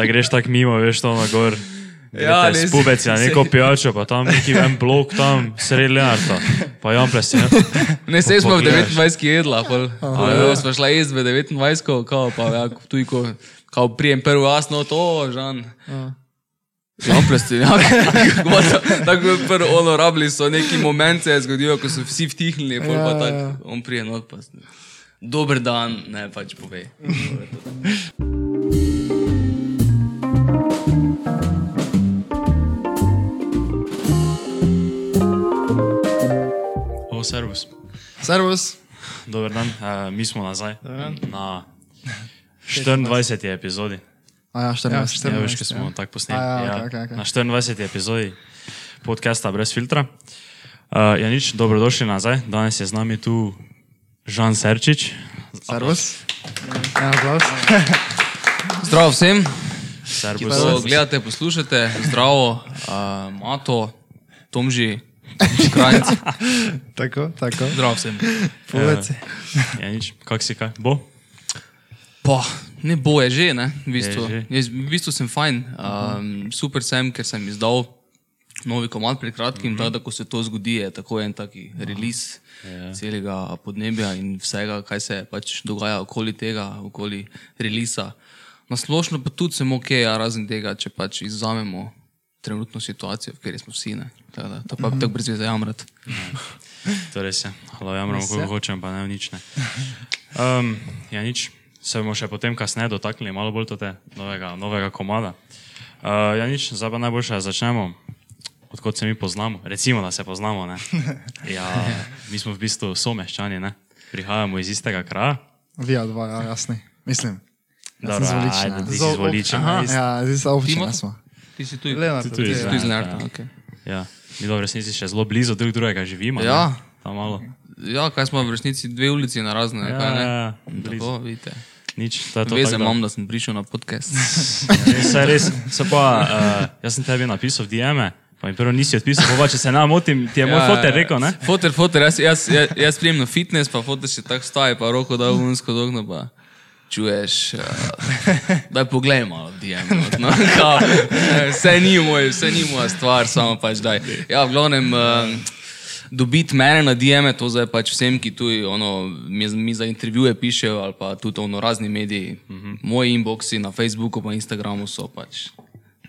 da greš tako mimo, veš, to na gor. Ja, Greste res. s pubeci na neko pijačo, pa tam neki en blok, tam sredi Lenarta. Pa jam plesi. Ne, sej smo v pogledaš. 29 jedla, pol. Ja, smo šla jesti v 29, kao pa ja, tu ko, kao prijem prvo jasno, to, žan. Ja, prstenjak. Tako je prvo ono rabili so neki moment se je zgodilo, ko so vsi vtihnili, pol pa Ja, tako, ja. on prije not pa. Dober dan, ne pač pove. O, servus. Servus. Dober dan, uh, mi smo nazaj na 24. epizodi. A ja, 14. Ja, veš, ki smo tako posneli. Ja, Ja, okej, okej. Na 24. epizodi podcasta Brez filtra. Uh, Janič, dobrodošli nazaj. Danes je z nami tu Žan Serčič. Servus. Ja, aplaus. Zdravo vsem, Servus. gledate, poslušate, zdravo, uh, Mato, Tomži, Krajnc, Tako, tako. zdravo vsem. Poveci. Janič, kak si kaj? Bo? Pa, ne bo je že, ne? V bistvu, Je že. Jaz, v bistvu sem fajn. Um, super sem, ker sem izdal novi komad pred kratkim, mm -hmm. tako da ko se to zgodi, je tako en taki release yeah. celega podnebja in vsega, kaj se pač dogaja okoli tega, okoli releasa. Na splošno pa tudi sem ok, ja, razen tega, če pač izzamemo trenutno situacijo, v kateri smo vsi. Ne? Tako da, to pa mm -hmm. tako brez veze jamrati. To res je. Hvala, jamramo, koliko hočem, pa ne nič ne. Um, ja, nič. Se bomo še potem kasneje dotaknili malo bolj tega novega, novega komada. Uh, ja, nič, zdaj pa najboljše, da začnemo. Odkot se mi poznamo, recimo, da se poznamo. Ne? Ja, mi smo v bistvu someščani, ne? prihajamo iz istega kraja. Vija dva, ja, jasni. Mislim. Jaz Dobro, sem z Volične. ajde, ti si Z ob- z Volične. Aha, Ja, zdaj so občine Timo? smo. Ti si tu, Lenart, Ti tu iz tu iz Lenarta, Lenarta. ja. Okay. Ja, mi v resnici še zelo blizu drug drugega živimo. Ja. Ne? Tam malo. Ja, kaj smo v resnici dve ulici na razne. Ja, kaj, ne? ja, blizu. Tako, vidite. Nič, to je to. Veze tako da- imam, da sem prišel na podcast. Saj res, se pa, uh, jaz sem tebi napisal v DM-e, pa mi prvo nisi odpisal, pa, pa če se ne motim, ti je moj ja, foter rekel, ne? Foter, foter, jaz, jaz, jaz, jaz prijem na fitness, pa foter si tako staje, pa roko da v unsko dogno, pa čuješ, uh, daj poglej malo, DM. No, kao, eh, vse ni moj, vse ni moja stvar, samo pač daj. Ja, v glavnem, uh, dobiti mene na DM, to zdaj pač vsem, ki tu ono, mi, mi za intervjuje pišejo, ali pa tudi ono, razni mediji, uh -huh. moji inboxi na Facebooku pa Instagramu so pač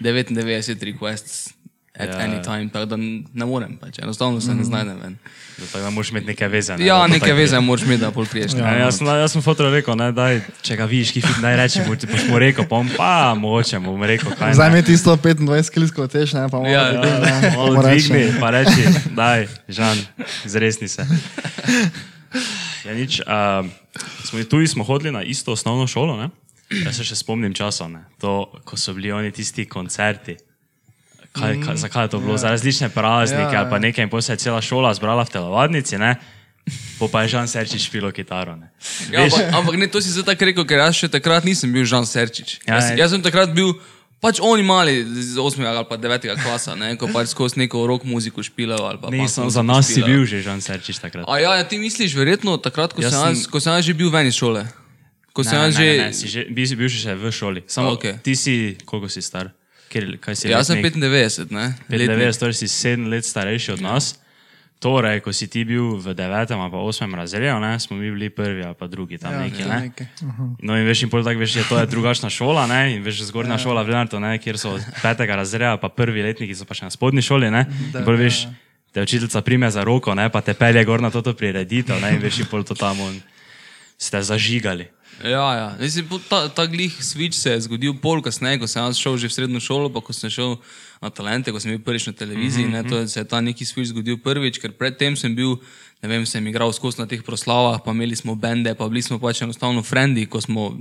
99 requests at Ja, ja, any ja. time, tako da ne morem, pač, enostavno se ne znajdem ven. Zato da moraš imeti neke veze. Ne? Ja, neke veze moraš imeti, da pol priješ. Ja, jaz, sem, jaz sem fotor rekel, ne, daj, če ga vidiš, ki fit, daj reči, mu, ti boš mu rekel, pa on pa moče, mu bom rekel, kaj Zdaj ne. mi je tisto 25 kilsko tež, ne, pa malo Ja, ja, dvigni, ne, Malo bomo reči. dvigni, pa reči, daj, Žan, zresni se. Ja, nič, uh, smo, tu smo hodili na isto osnovno šolo, ne? Jaz se še spomnim časov, ne? to, ko so bili oni tisti koncerti. Kaj, kaj, zakaj je to bilo? Za različne praznike Ja, ali pa ja. nekaj, in potem se je cela šola zbrala v telovadnici, ne? Po pa je Žan Serčič špilo kitaro. Ne? Ja, ampak, ampak ne, to si zdaj tako rekel, ker jaz še takrat nisem bil Žan Serčič. Ja, Jaz, ja. jaz sem takrat bil, pač oni mali, z 8. ali pa 9. klasa, ne, ko pač skozi neko rock muziko špilal ali pa Ne, punk sem, muziko za nas si špilal. bil že Žan Serčič takrat. A ja, ja, ti misliš verjetno takrat, ko, sem, jaz, ko sem jaz že bil ven iz šole? Ko sem jaz že... ne, ne, si že bi si bil še v šoli. Samo Okej. okay. ti si, koliko si star? Kaj si Jaz sem letnik? 95, ne? 95, torej si 7 let starejši od nas. Torej, ko si ti bil v 9. ali pa 8. razredu, ne, smo mi bili prvi ali pa drugi tam Ja, neki. to Ne? nekaj. No in veš, in pol tako veš, da to je drugačna šola, ne? in veš, zgornja Ja. šola v Lenartu, ne? kjer so od 5. razreda, pa prvi letniki so pa še na spodnji šoli, ne? in pol veš, te učiteljica prime za roko, ne? pa te pelje gor na to prireditev, ne? in veš, in pol to tam on, ste zažigali. Ja, ja. Mislim, ta, ta glih switch se je zgodil pol kasneje, ko sem šel že v srednjo šolo, pa ko sem šel na talente, ko sem bil prvič na televiziji. Mm -hmm. ne, to je, se je ta neki switch zgodil prvič, ker predtem sem bil, ne vem, sem igral skozi na teh proslavah, pa imeli smo bende, pa bili smo pač enostavno frendi, ko smo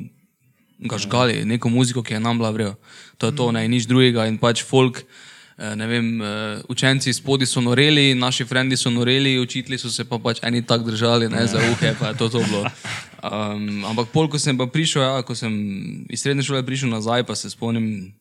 ga žgali, neko muziko, ki je nam bila vrela. To je to, ne, in nič drugega in pač folk. eh, Ne vem, eh, učenci spodaj so noreli, naši frendi so noreli, učitelji so se pa pač eni tako držali, ne za uhe, pa je to, to bilo. Um, ampak pol, ko sem pa prišel, ja, ko sem iz srednje šole prišel nazaj, pa se spomnim,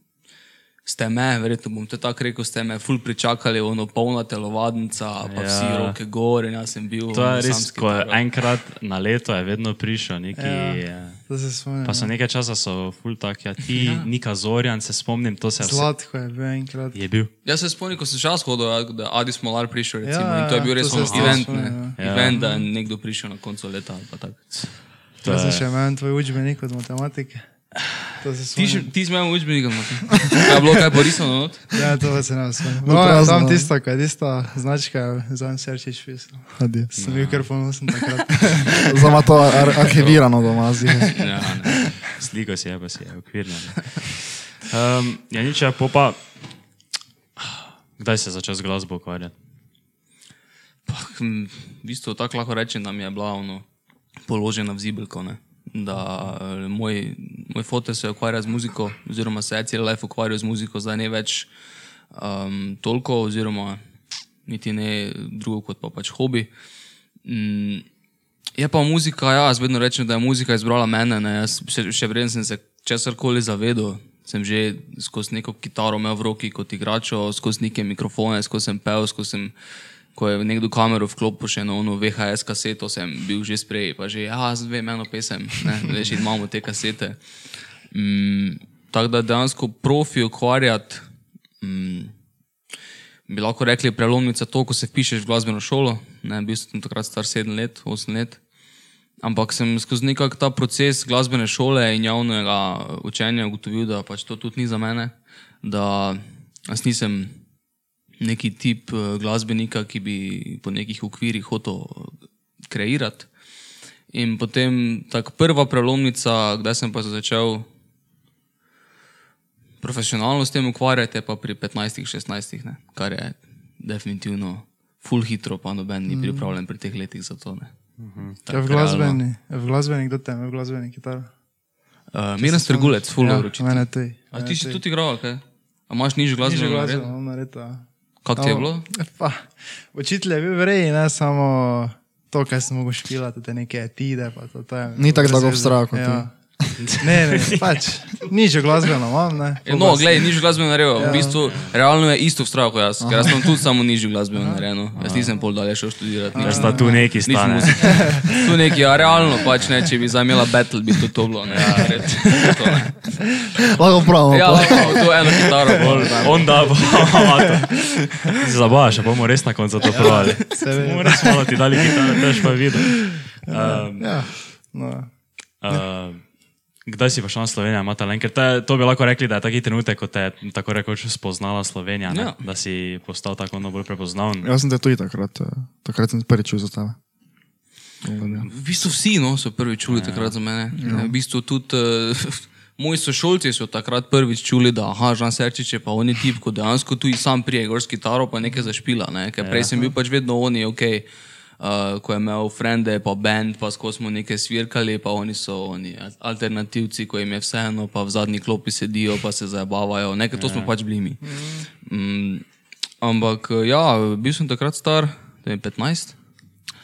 ste me, verjetno bom to tako rekel, ste me ful pričakali, ono polna telovadnica, pa ja. vsi Ja. roke gor in jaz sem bil. To je res, ko je enkrat na leto je vedno prišel neki, Ja. ja. To se spomnim. Pa so ja. nekaj časa so full tak, ja, ti, ja. Nika Zorjan, se spomnim, to se je vse. Zlatko je bil enkrat. Je bil. Jaz se spomnim, ko sem čas hodil, ja, da je Adi Smolar prišel. Recimo, Ja, in to je bil ja, res ono sploh event, spomnim, ne. ja. event, da je nekdo prišel na koncu leta. ali pa tako. To je- še imel tvoj učbenik od matematike. To se Ti, ti si imel učbenik, kaj je bilo kaj porisano? not? Ja, to se ne spomnim. No, No, prazno. tam tista, ko je tista značka, za en serčič pisal. Sem bil kar ponosen takrat. Zdaj ima to ar arhivirano doma. zdi. Ja, ne. Sliko si je, pa si je ukvirjen. Um, ja, nič, ja, popa. Kdaj se je začel z glasbo ukvarjati? Pa, hm, v bistvu tako lahko rečem, da mi je bila ono, položena v zibelko. Ne? Da eh, moj, moj foto se ukvarja z muziko, oziroma se je cel life ukvarjal z muziko, zdaj ne več um, toliko, oziroma niti ne drugo kot pa pač hobi. Mm, je pa muzika, ja, jaz vedno rečem, da je muzika izbrala mene. Ne? Jaz še, še vreden sem se česarkoli zavedel. Sem že skozi neko kitaro imel v roki kot igračo, skozi neke mikrofone, skozi sem pel, skozi sem ko je nekdo kamero vklopil še na ono VHS kaseto, sem bil že sprej, pa že, ja, zdaj vem eno pesem, ne, veš, imamo te kasete. Mm, tako da dejansko profi ukvarjati, mm, bi lahko rekli prelomnica to, ko se vpišeš v glasbeno šolo, ne, bil sem takrat star 7 let, 8 let. Ampak sem skozi nekak ta proces glasbene šole in javnega učenja ugotovil, da pač to tudi ni za mene, da jaz nisem neki tip eh, glasbenika, ki bi po nekih okvirih hotel eh, kreirati. In potem tako prva prelomnica, kdaj sem pa začel profesionalno s tem ukvarjati, je pa pri 15-16, ne, kar je definitivno full hitro, pa noben ni pripravljen pri teh letih za to. ne. Ja, Tako v glasbeni, v glasbeni, kdo te ima v glasbeni kitar? Uh, Miren Strgulec, full ja, tudi. A ti si tudi igral, kaj? A imaš nižjo Nižjo glasbeno glasbeno, naredbo? imam naredila. Kako ti je bilo? Pa, učitelj je bil vrej, ne samo to, kaj sem mogel špilati, te neke etide. Pa to, to je, Ni tako veze. vztrajal kot ja. Ne, ne, pač, nižjo glasbeno imam, ne. E, No, gledaj, nižjo glasbeno naredil. V bistvu, realno je isto vztrajal kot jaz, ker jaz sem tudi samo nižjo glasbeno naredil. Jaz nisem pol dalje šel študirati. Nič. sta tu neki stane. Tu neki, a realno pač ne, če bi zamela battle, bi to, to bilo. Ne, red, to ne. Lahko pravimo. Ja, lahko, to eno kitaro bolj. ne. Onda bo amato. Zabavaš, pa bomo res na koncu to provali. Res malo ti dali kitaro, tež pa videl. Um, Ja, no. uh, kdaj si prišel na Slovenijo, ima talent? Ker te, to bi lahko rekli, da je taki trenutek, ko te je tako rekoč spoznala Slovenija, ne? Ja. da si postal tako bolj prepoznaven. Jaz sem te tudi takrat, eh, takrat sem prvič čul za tebe. V bistvu vsi no, so prvi čuli takrat za mene. Ja. V bistvu tudi uh, moji sošolci so takrat prvič čuli, da aha, Žan Serčič je pa on je tip, ko dejansko tudi sam prije gor s kitaro pa nekaj zašpila. Ne? Ker prej sem bil pač vedno oni, ok. Uh, ko je imel frende, pa bend, pa skozi smo nekaj svirkali, pa oni so oni alternativci, ko jim je vseeno, pa v zadnji klopi sedijo, pa se zabavajo. Nekaj to smo pač bili mi. Mm, ampak eh, ja, bil sem takrat star, da je 15.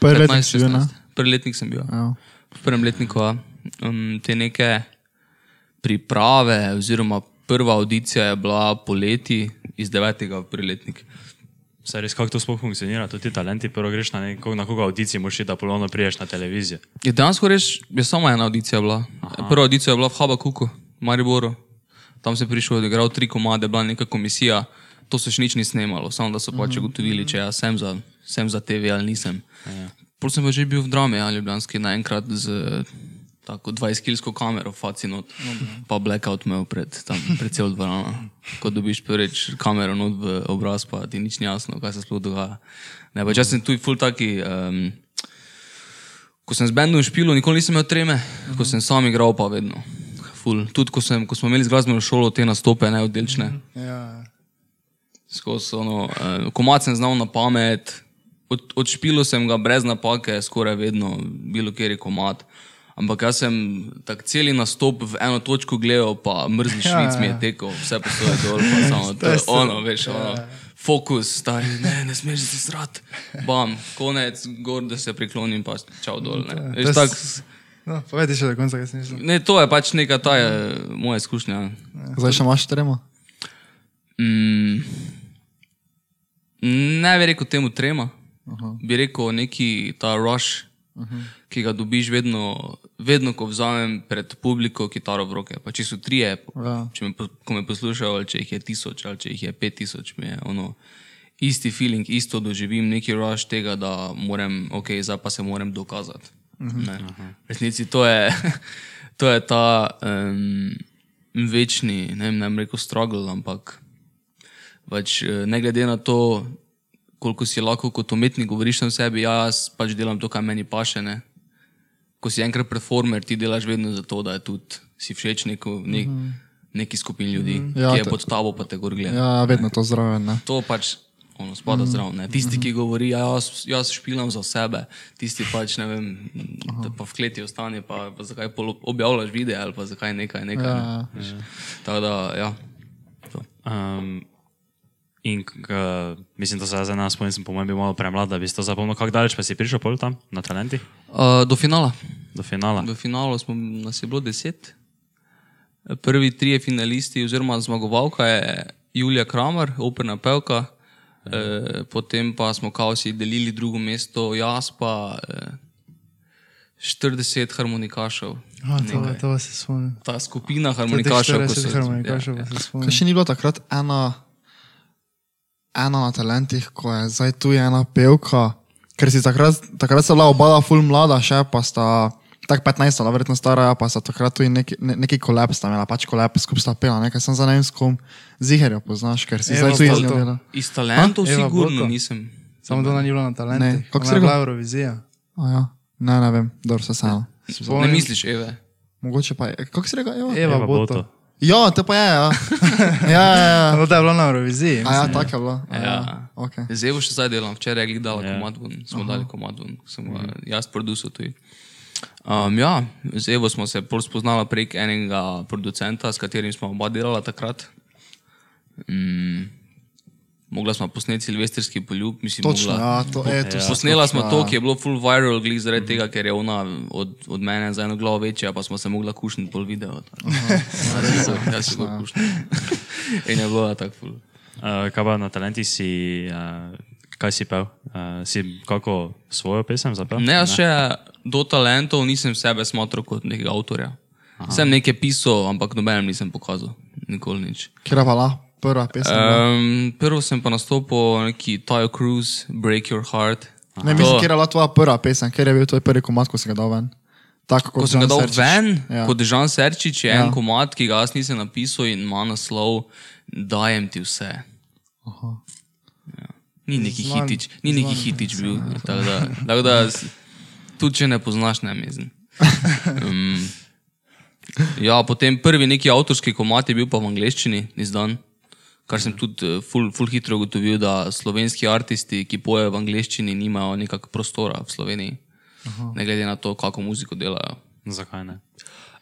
Prvi 15, letnik si bil, ne? 16. Prvi letnik sem bil. Ja. V prvem letniku ja. um, te neke priprave, oziroma prva audicija je bila poleti iz devetega v prvi letnik. Saj res, kako to sploh funkcionira, tudi ti talenti, prvo greš na, neko, na koga audiciji, moraš iti, da ponovno priješ na televizijo. Je dejansko res, je samo ena audicija bila. Aha. Prva audicija je bila v Habakuku, v Mariboru. Tam sem prišel, odigral tri komade, bila neka komisija, to se še nič ni snemalo, samo da so pač ugotovili, če jaz sem za, sem za TV ali nisem. Pol sem pa že bil v drami, ali ljubljanski, naenkrat z tako 20-kilsko kamero, facinot, pa blackout imel pred, tam, pred cel dvorano. Ko dobiš prvič kamero not v obraz, pa ti nič ni jasno, kaj se sploh dogaja. Ne, pač jaz sem tu ful taki. Um, Ko sem z bendom špil, nikoli nisem imel treme, ko sem sam igral, pa vedno. Ful. Tudi ko, sem, ko smo imeli z glasbeno šolo te nastope, ne oddelčne. Ja, Skozi ono, eh, komad sem znal na pamet, od, odšpil sem ga brez napake, skoraj vedno, bilo kjer je komad. Ampak jaz sem tak celi nastop v eno točko gledal, pa mrzli Ja, švic mi je ja. tekel, vse postoje dol, pa samo to, je je ono, veš, ono. Fokus, stari, ne, ne smeš se srat. Bam, konec, gor, da se priklonim, pa čau dol. Ne. Veš, je tak, No, povedi še do konca, kaj si mislil. ne, to je pač neka ta je, moja izkušnja. Zdaj še imaš tremo? Mm, ne bi rekel temu trema, Aha. bi rekel neki ta rush, Aha. ki ga dobiš vedno vedno, ko vzamem pred publiko kitaro v roke, pa če so trije, Ja. če me, po- ko me poslušajo, ali če jih je tisoč, ali če jih je pet tisoč, mi je ono. Isti feeling, isto doživim, neki rush tega, da moram, ok, zdaj pa se moram dokazati. Ne. V resnici to je, to je ta um, večni, ne vem, ne bom rekel struggle, ampak pač, eh, ne glede na to, koliko si lahko kot umetnik govoriš o sebi, ja, jaz pač delam to, kar meni paše. Ne? Ko si enkrat performer, ti delaš vedno zato, da tudi si všeč neko, ne, neki skupini ljudi, Ja, ki je te- pod tabo, pa te gor gleda. Ja, vedno to zraven. Ne? To pač ono, spada mm. zraven. ne. Tisti, ki govori, ja, jaz, jaz špilam za sebe, tisti pač ne vem, da pa v kleti ostane, pa, pa zakaj pol objavljaš videe ali pa zakaj nekaj. nekaj Ja. ne. Tako da, ja. To. Um, in k, mislim, da se zdaj nas spomnim, sem po mojem bil malo premlad, da bi to zapomnil. Kako daleč pa si prišel pol tam na talentih? Uh, do finala. Do finala. V finalu smo, nas je bilo deset. Prvi trije finalisti, oziroma zmagovalka je Julija Kramer, operna pevka, e, potem pa smo kaosi delili drugo mesto, jaz pa e, 40 harmonikašev. A, to, to se spomnim. Ta skupina harmonikašev, ko 40 so harmonikašev, ja, pa se spomnim. še ni bilo takrat ena, ena na talentih, ko je zdaj tu je ena pevka, ker si takrat, takrat sta bila oba ful mlada, še pa sta. Tako 15, ali verjetno stara, pa so takrat tudi neki, ne, neki kolep, sta imela pač kolep, skupaj sta pela, nekaj sem za ne vem s kom, ziherjo poznaš, ker si Eva zdaj tu iz dela. Iz talentov Eva sigurno Boto. nisem. Samo to ni bilo na Ne, talentih. kako Ona je bila Eurovizija. A Ja, ne, ne vem, dobro se samo. Ne misliš, Eve? Mogoče pa je, kako si rekel, Eva? Eva Eva Boto. Boto. Ja, to pa je, ja. ja, ja, ja. No, to je bilo na Euroviziji. A ja, mislim. tako je bilo. A Ja. Okay. Zdaj bo še zdaj delam, včeraj je glih dala Ja. yeah. komad ven, smo Aha. dali komad ven, sem ga jaz produsil tudi. Um, ja, z Evo smo se pol spoznala prek enega producenta, s katerim smo oba delala takrat. Mm, mogla smo posneti silvestrski poljub, mislim, Točno, mogla. ja, to je to. Posnela smo to, ki je bilo full viral, glih zaradi tega, ker je ona od, od mene za eno glavo večja, pa smo se mogla kušniti pol video. Ja, si bolj kušniti. In je bilo tako full. Uh, kaj pa na talentih si, uh, kaj si pel? Uh, si kako svojo pesem zapel? Ne, jaz še do talentov nisem sebe smatral kot nekega avtorja. Aha. Sem nekaj pisal, ampak nobenem nisem pokazal, nikoli nič. Kjer je pa la prva pesem? Um, prvo sem pa nastopil na neki Tajo Cruise, Break Your Heart. Ne, mislim, kjer je bila tvoja prva pesem, ker je bil to prvi komat, ko si ga dal ven. Tako Ko sem ga dal Serčič. ven, Ja. ja. kot Žan Serčič, je ja. Ja. en komat, ki ga jaz nisem napisal in ima naslov Dajem ti vse. Ja. Ni neki Znan- hitič, ni neki znan hitič bil. Tako da, tako da tudi če ne poznaš, ne mislim. Um, ja, potem prvi neki avtorski komat je bil pa v angleščini izdan. Kar sem tudi eh, ful, ful hitro ugotovil, da slovenski aristi, ki pojejo v angleščini, nimajo nekakšnega prostora v Sloveniji. Aha. Ne glede na to, kako muziko delajo. Zakaj ne?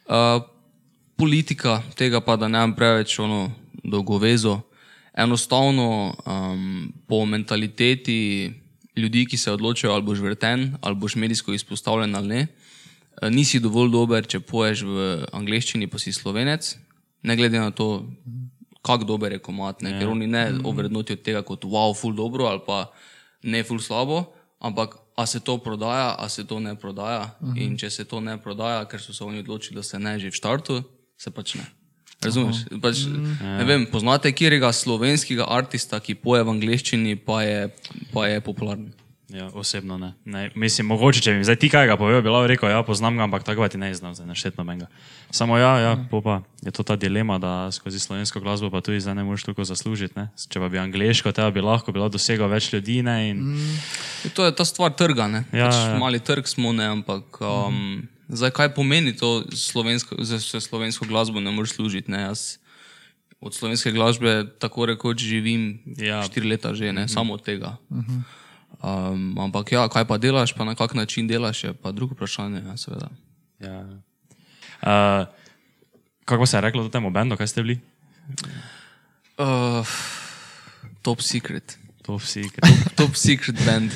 Uh, politika tega pa, da ne imam preveč ono dolgovezo. Enostavno um, po mentaliteti ljudi, ki se odločajo, ali boš vrten, ali boš medijsko izpostavljen ali ne, eh, nisi dovolj dober, če poješ v angleščini, pa si slovenec, ne glede na to, kako dober je komat, ne? ker oni ne ovrednotijo tega kot wow, ful dobro ali pa ne ful slabo, ampak a se to prodaja, a se to ne prodaja. In če se to ne prodaja, ker so se oni odločili, da se ne že v štartu, se pač ne. Razumeš? Pač, ne vem, poznate kjerega slovenskega artista, ki poje v angleščini, pa je, pa je popularen. Ja, osebno ne. ne. Mislim, mogoče, če bi zdaj ti kaj ga povedal, bi lahko rekel, ja, poznam ga, ampak tako ti ne znam, zdaj naštetno menga. Samo ja, ja, po pa je to ta dilema, da skozi slovensko glasbo pa tudi zdaj ne moreš toliko zaslužiti. Ne? Če pa bi angliško, tega bi lahko bilo dosegel več ljudi. Ne, in, To je ta stvar trga. Ne? Ja, pač ja. Mali trg smo, ne, ampak um, zdaj kaj pomeni to slovensko, za za slovensko glasbo, ne moreš služiti. Ne? Jaz od slovenske glasbe tako rekoč živim Ja. štiri leta že, ne? samo od tega. Um, ampak ja, kaj pa delaš, pa na kak način delaš, je pa drugo vprašanje, ja, seveda. ja. uh, kako se je reklo temu bendu, kaj ste bili? Uh, top secret. To vsi. Top secret band.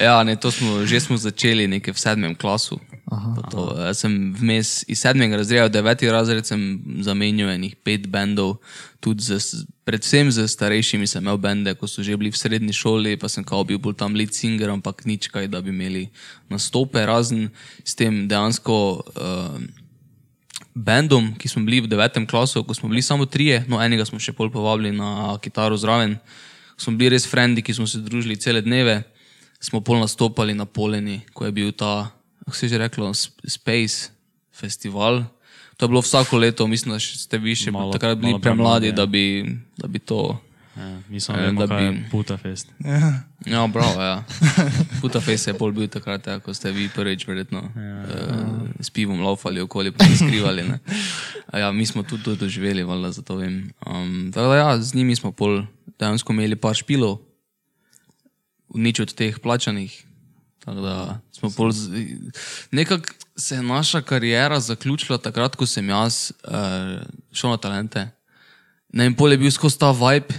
Ja, ne, to smo, že smo začeli nekaj v sedmem klasu. Pa To, jaz sem vmes iz sedmega razreda deveti razred sem zamenjal enih pet bendov, tudi z, predvsem z starejšimi sem imel bende, ko so že bili v srednji šoli, pa sem kao bil bolj tam lead singer, ampak nič kaj, da bi imeli nastope, razen s tem dejansko uh, bendom, ki smo bili v devetem klasu, ko smo bili samo trije, no enega smo še pol povabili na kitaro zraven, smo bili res frendi, ki smo se družili cele dneve, smo pol nastopali na Poleni, ko je bil ta, kako se je že reklo, Sp- Space festival. To je bilo vsako leto, mislim, da ste vi še Malo- takrat bili malo premladi, ja. da bi, da bi to. Ja, mislim, Eh, da, bi- bi puta fest. Ja, bravo, ja. Puta face je pol bil takrat, ja, ko ste vi prvič verjetno ja, uh, s pivom laufali okoli, pa se skrivali. Ne? Ja, mi smo tudi to doživeli, valjda, zato vem. Um, tako da ja, z njimi smo pol dejansko imeli par špilov, nič od teh plačanih. Tako da smo pol. z- Nekako se je naša karijera zaključila takrat, ko sem jaz uh, šel na talente. Ne, in pol je bil skozi ta vibe,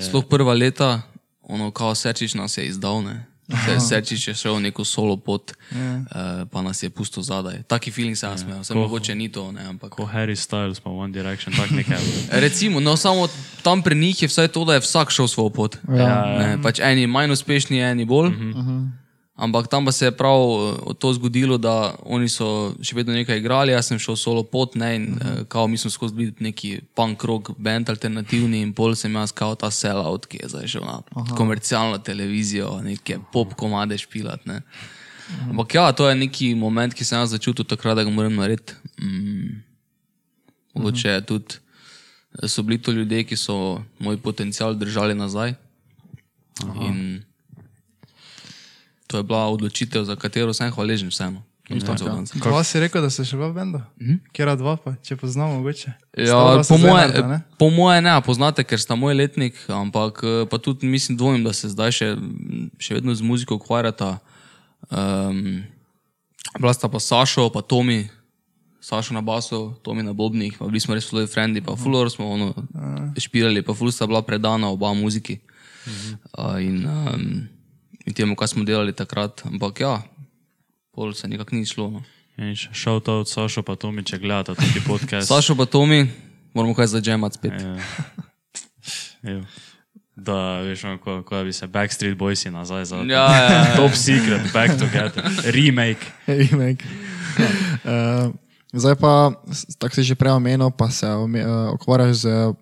sploh prva leta, ono, kao Sečič nas je izdal. ne. Se- Sečič je šel neko solo pot, uh, pa nas je pustil zadaj. Taki feeling se jaz imel, se mogoče ni to, ne, ampak. Ko Harry Styles pa One Direction, tak nekaj. Recimo, no, samo tam pri njih je vsaj to, da je vsak šel svojo pot. Ja, Ne, pač eni manj uspešni, eni bolj. Uh -huh. Ampak tam pa se je prav eh, to zgodilo, da oni so še vedno nekaj igrali, jaz sem šel solo pot, ne, in uh -huh. kao mi smo skozi bili neki punk rock band alternativni in pol sem jaz kao ta sellout, ki je zdaj šel na Aha. komercialno televizijo, neke pop komade špilat. Ne. Ampak ja, to je neki moment, ki sem jaz začutil takrat, da ga moram narediti. Mm. Mogoče uh -huh. tudi eh, so bili to ljudje, ki so moj potencial držali nazaj. Aha. In to je bila odločitev, za katero sem hvaležen vseeno. koncev. Dva si rekel, da ste še v bendu? Kjer dva pa, če poznamo mogoče? Ja, po, moje, Sezernarda, ne? po moje ne, poznate, ker sta moj letnik, ampak eh, pa tudi mislim, dvomim, da se zdaj še, še vedno z muziko ukvarjata. Um, bila sta pa Sašo, pa Tomi, Sašo na basu, Tomi na bobnih, pa bili smo res fully frendi, pa fulor smo ono, špirali, pa ful sta bila predana oba muziki. Uh, in, um, in temu, kaj smo delali takrat, ampak ja, pol se nekako ni šlo. No. Šel to od Sašo, pa to mi če gledate tudi podcast. Sašo pa Tomi, moramo kaj zadžemati spet. Ja. Da, veš, ko, ko bi se Backstreet Boysi nazaj za Ja, ja, ja. Top Secret, Back Together, remake. Remake. uh, zdaj pa, tako si že prej omenil, pa se uh, ukvarjaš z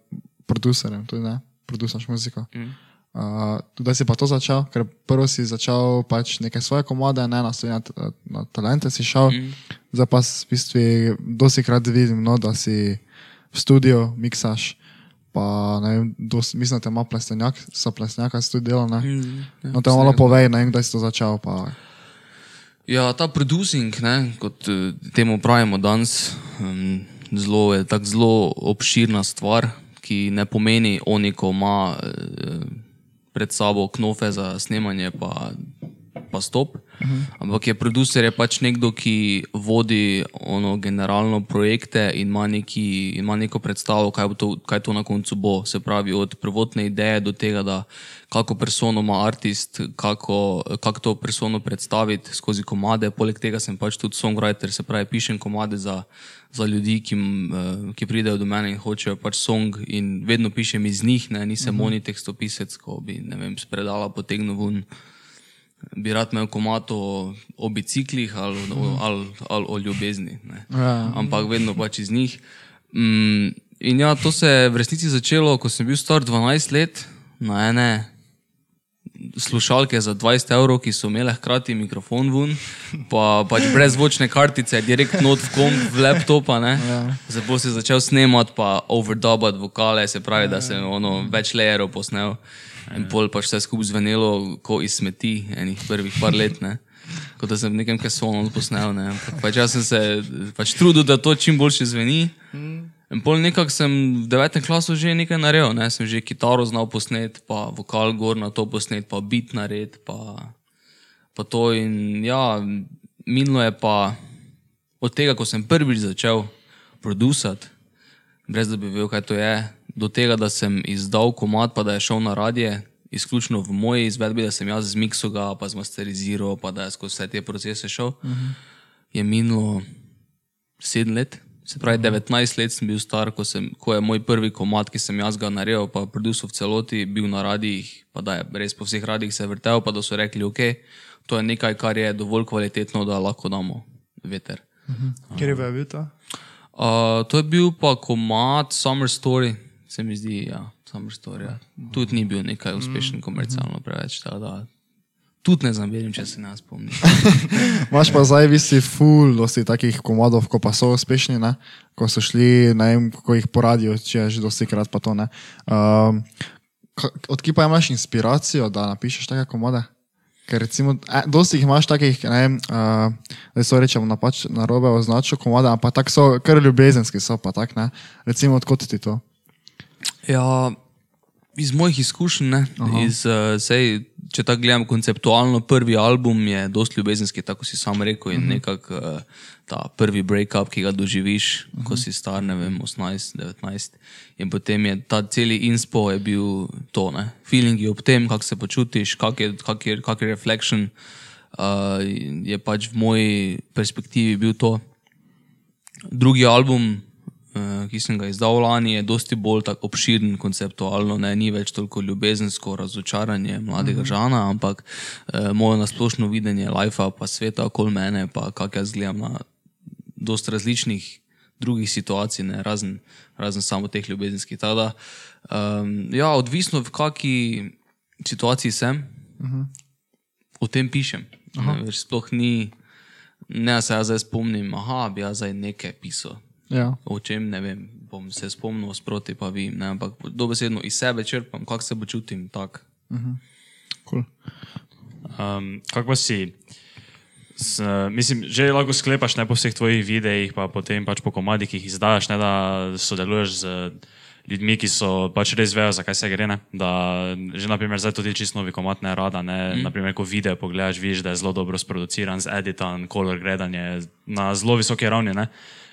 producerjem, tudi ne, produciraš muziko. Mm. Uh, tudi si pa to začel, ker prvo si začel pač neke svoje komode, ne na, na, na talente si šel, mm. zdaj pa v bistvu dosti krat vidim, no, da si v studiu miksaš. Pa, ne vem, dos, mislim, da te ima plestenjak, so plestenjaka si tudi delal. Mm, no, te malo povej, ne vem, kdaj si to začel. Pa, Ja, ta producing, ne, kot eh, temu pravimo danes, um, zelo, je tako zelo obširna stvar, ki ne pomeni, oni, ko ima eh, pred sabo knofe za snemanje, pa, pa stop. Uh -huh. Ampak je producer je pač nekdo, ki vodi ono generalno projekte in ima, neki, ima neko predstavo, kaj, to, kaj to na koncu bo. Se pravi, od prvotne ideje do tega, da kako persono ima artist, kako, kako to persono predstaviti skozi komade. Poleg tega sem pač tudi songwriter, se pravi, pišem komade za, za ljudi, ki, eh, ki pridejo do mene in hočejo pač song in vedno pišem iz njih, ne, nisem uh -huh. oni tekstopisec, ko bi, ne vem, spredala potegnil ven bi rad imel komat o, o biciklih ali, o, ali, ali o ljubezni. ne. Ja. Ampak vedno pač iz njih. Mm, in ja, to se je v resnici začelo, ko sem bil star 12 let na ene slušalke za 20 evrov, ki so imele hkrati mikrofon ven, pa pač brezvočne kartice, direkt not v komp, v laptopa. Ja. Zdaj se je začel snemati, pa overdubati vokale, se pravi, da sem ono več layerov posnel. In pol pač vse skupaj zvenelo, kot iz smeti, enih prvih par let. Ne. Kot da sem v nekem kesonu posnel. Ne. Pač jaz sem se pač trudil, da to čim boljše zveni. In pol nekako sem v devetem klasu že nekaj naredil. Ne. Sem že kitaro znal posnet, pa vokal gor na to posnet, pa bit nared, pa, pa to. In ja, minilo je pa od tega, ko sem prvič začel producirati, brez da bi vedel, kaj to je, do tega, da sem izdal komat, pa da je šel na radije, izključno v moji izvedbi, da sem jaz zmiksil ga, pa zmasteriziral, pa da je skozi vse te procese šel. Uh -huh. je minilo sedem let. Se pravi, 19 let sem bil star, ko, sem, ko je moj prvi komat, ki sem jaz ga naredil, pa produsil v celoti, bil na radijih, pa da je res po vseh radijih se vrtel, pa da so rekli, ok, to je nekaj, kar je dovolj kvalitetno, da lahko damo veter. Kjer je bil to? Uh, to je bil pa komat Summer Story, se mi zdi, ja, Summer Story. Ja. Tudi ni bil nekaj uspešen komercialno preveč. tako Da, tudi ne zamerim, če se ne spomnim. Imaš pa zdaj, vi si full, dosti takih komodov, ko pa so uspešni, ne? ko so šli, ne vem, kako jih poradijo, če je že dosti krat pa to ne. Um, Odkje pa imaš inspiracijo, da napišeš take komode? Ker recimo, eh, dosti jih imaš takih, ne vem, uh, da so rečemo napač, na robe označil komode, ampak tako so, kar ljubezenski so pa tak, ne. Recimo, odkot ti to? Ja, iz mojih izkušenj, ne, iz, uh, sej, če tako gledam konceptualno, prvi album je dosti ljubezenski, tako si sam rekel, in nekako uh, ta prvi break-up, ki ga doživiš, ko si star, ne vem, 18, 19. In potem je ta celi inspo je bil to, ne, feelingi ob tem, kako se počutiš, kak je, kak je, kak je reflection, uh, je pač v moji perspektivi bil to. Drugi album, uh, ki sem ga izdal lani, je dosti bolj tak obširen konceptualno, ne, ni več toliko ljubezensko razočaranje mladega žana, ampak uh, moje nasplošno videnje lajfa, pa sveta okoli mene, pa kako jaz gledam na dosti različnih drugih situacij, ne, razen, razen samo teh ljubezenskih. Tada, um, ja, odvisno v kakšni situaciji sem, uh -huh. o tem pišem. Ne, več sploh ni, ne se jaz zdaj spomnim, aha, bi jaz zdaj nekaj pisal. Ja. O čem ne vem, bom se spomnil, sproti pa vem, ne, ampak dobesedno iz sebe črpam, kako se počutim. Tak. Cool. Um, kako pa si? S, mislim, že lahko sklepaš ne po vseh tvojih videih, pa potem pač po komadih, ki jih izdajaš, ne da sodeluješ z ljudmi, ki so pač res vejo, zakaj se gre. Ne? Da, že naprimer zdaj tudi čisto novi komat ne rada. Ne? Mm. Naprimer, ko video pogledaš, vidiš, da je zelo dobro sproduciran, z editan, color gradanje na zelo visoki ravni. Ne?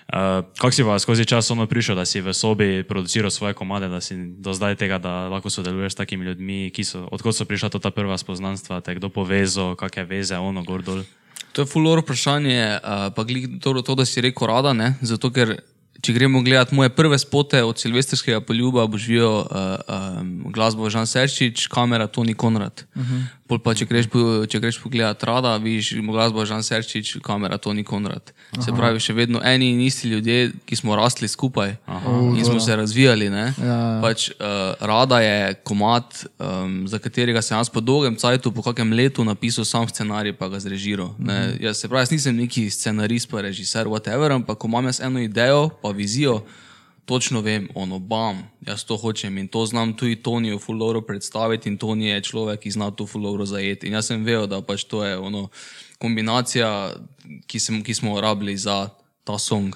Uh, kako si pa skozi čas ono prišel, da si v sobi produciral svoje komade, da si do zdaj tega, da lahko sodeluješ s takimi ljudmi, so, odkot so prišla ta prva spoznanstva, te kdo povezal, kakšne veze, ono gor dol. To je fuloro vprašanje, uh, pa glih to, to, da si rekel rada, ne? zato ker če gremo gledati moje prve spote od Silvestrskega poljuba, videl uh, um, glasbo Žan Serčič, kamera Toni Konrad. Uh -huh. Pol pa če greš, po- če greš pogledat rada, vidiš glasbo Žan Serčič, kamera Toni Konrad. Aha. Se pravi, še vedno eni in isti ljudje, ki smo rasli skupaj Aha. in smo se razvijali. ne. Ja. Pač, uh, rada je komat, um, za katerega sem jaz po dolgem času, po kakem letu napisal sam scenarij, pa ga zrežiral. Ne. Jaz, se pravi, jaz nisem neki scenarist, pa režiser, whatever, ampak ko imam jaz eno idejo, pa vizijo, točno vem, ono, bam, jaz to hočem in to znam tudi Tonijo Fuloro predstaviti in Toni je človek, ki zna to Fuloro zajeti. In jaz sem vedel, da pač to je ono, kombinacija, ki, sem, ki smo jo rabili za ta song.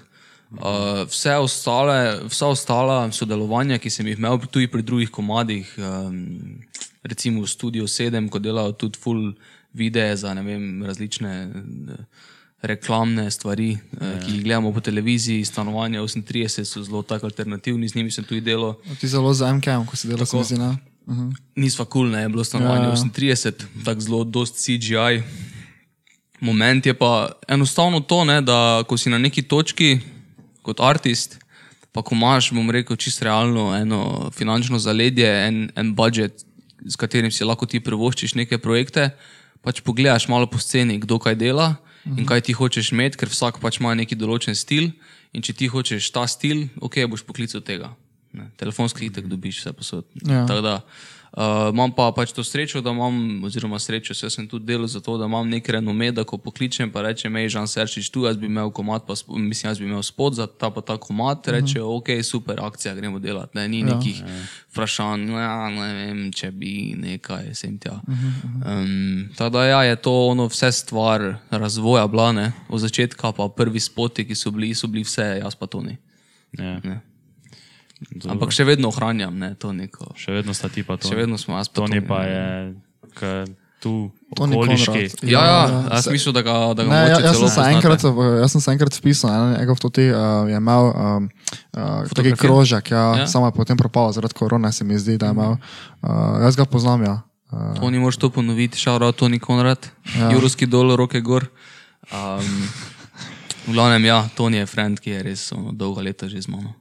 Uh, vse ostale, vsa ostala sodelovanja, ki sem jih imel tudi pri drugih komadih, um, recimo v Studio 7, ko delajo tudi full videe za vem, različne eh, reklamne stvari, ja. ki jih gledamo po televiziji, stanovanja 38 so zelo tako alternativni, z njimi sem tudi delal. Ti zelo za MKM, ko si delal, se mi zdi, ne? Uh-huh. Nisva kul, cool, ne, je bilo stanovanje Ja, ja. 38, tako zelo dost CGI. Moment je pa enostavno to, ne, da ko si na neki točki kot artist, pa ko imaš, bom rekel, čisto realno eno finančno zaledje, en, en budžet, s katerim si lahko ti privoščiš neke projekte, pač pogledaš malo po sceni, kdo kaj dela in kaj ti hočeš imeti, ker vsak pač ima neki določen stil in če ti hočeš ta stil, ok, boš poklical tega. Ne, telefonski itek dobiš vse posod. Ja. Tako da uh, imam pa pač to srečo, da imam, oziroma srečo, jaz sem tudi delal za to, da imam nek renome, da ko pokličem, pa rečem, hej, Žan Serčič, tu jaz bi imel komat, pa mislim, jaz bi imel spod za ta pa ta komat, reče, uh -huh. ok, super, akcija, gremo delati. Ne, ni ja, nekih vprašanj, ja, ne vem, če bi nekaj, sem tja. Um, tako da ja, je to ono vse stvar razvoja bila, ne, od začetka pa prvi spoti, ki so bili, so bili vse, jaz pa to ni. Ja. Ne. Ampak še vedno ohranjam ne, to neko. Še vedno sta ti pa to. Še vedno smo jaz Toni Toni, pa je k, tu, Toni okoliški. Konrad. Ja, ja, Ja, jaz mislim, da ga, da ga Ne, ja, jaz, sem se enkrat, v- jaz sem se enkrat vpisal, ne, njegov to ti uh, je imel um, uh, taki krožek, ja, Ja. samo je potem propal zaradi korone, se mi zdi, da je imel. Uh, jaz ga poznam, ja. Uh, Toni, moraš to ponoviti, šaura Toni Konrad, ja. Jurovski dol, roke gor. Um, V glavnem, ja, Tony je friend, ki je res ono, dolga leta že z mano.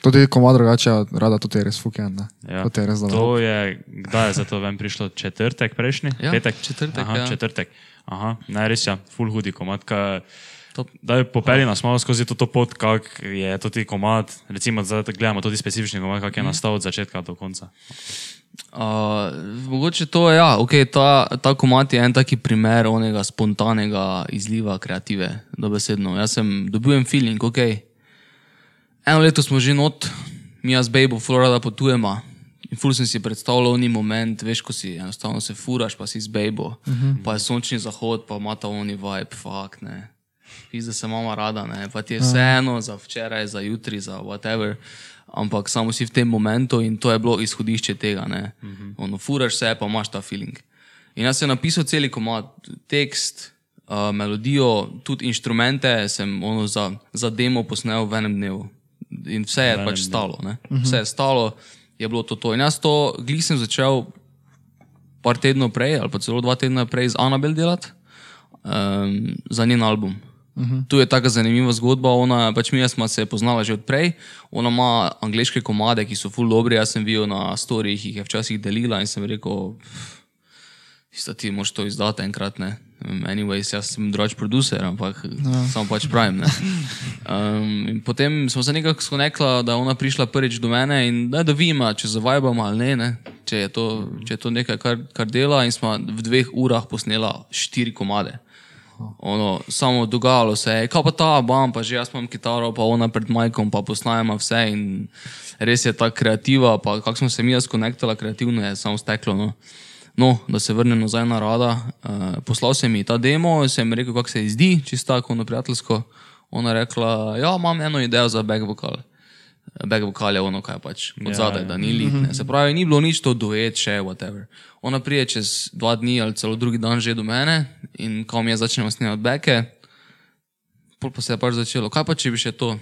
Tudi koma drugače, rada tudi je res fuken. Ja. To je res dobro. To je, kdaj je za to ven prišlo? Četrtek prejšnji? Ja, Petek? četrtek, Aha, ja. četrtek. Aha, ne, res je, full hudi komad. Ka, Top. Daj popeli nas malo skozi to, to pot, kak je to ti komad, recimo zdaj gledamo tudi specifični komad, kak je Mhm. nastal od začetka do konca. Uh, mogoče to je, ja, okay, ta, ta komat je en taki primer onega spontanega izliva kreative, dobesedno. Jaz sem dobil en feeling, ok. Eno leto smo že not, mi jaz bejbo, Florida potujemo. In ful sem si predstavljal ni moment, veš, ko si enostavno se furaš, pa si z bejbo, uh -huh. pa je sončni zahod, pa ima ta oni vibe, fakt ne. Pizda se mama rada, ne, pa ti je vseeno za včeraj, za jutri, za whatever. Ampak samo si v tem momentu in to je bilo izhodišče tega. Ne. Ono, furaš se, pa imaš ta feeling. In jaz sem napisal cel komad, tekst, uh, melodijo, tudi inštrumente sem ono za, za demo posnel v enem dnevu. In vse je pač stalo. Ne. Vse je stalo, je bilo to to. In jaz to glih sem začel par tednov prej, ali pa celo dva tedna prej z Anabel delati um, za njen album. Uh -huh. Tu je tako zanimiva zgodba. Ona, pač mi smo se poznala že odprej. Ona ima angliške komade, ki so full dobri. Jaz sem videl na storijih, jih je včasih delila in sem rekel, da ti moš to izdati enkrat. Ne? Anyways, jaz sem drugač producer, ampak no. samo pač pravim. ne. Um, potem smo se nekako skonekla, da je ona prišla prvič do mene in da, da vidimo, če zavajamo ali ne, ne. Če, je to, če je to nekaj, kar, kar dela. In smo v dveh urah posnela štiri komade. Ono, samo dogajalo se je, kaj pa ta, bam, pa že jaz imam kitaro, pa ona pred majkom, pa posnajamo vse. In res je ta kreativa, pa kako smo se mi skonektala kreativno, je samo steklo. No. No, da se vrnem nazaj na rada. Uh, poslal sem ji ta demo, sem rekel, kako se ji zdi, čisto tako ono prijateljsko. Ona je rekla, ja, imam eno idejo za back vokal. Back vokal je ono, kaj pač od zadaj, da ni ne. Se pravi, ni bilo nič to duet, še whatever. Ona prije čez dva dni ali celo drugi dan že do mene in ko mi je začela snemati beke, pol pa se je pač začelo, kaj pa če bi še to?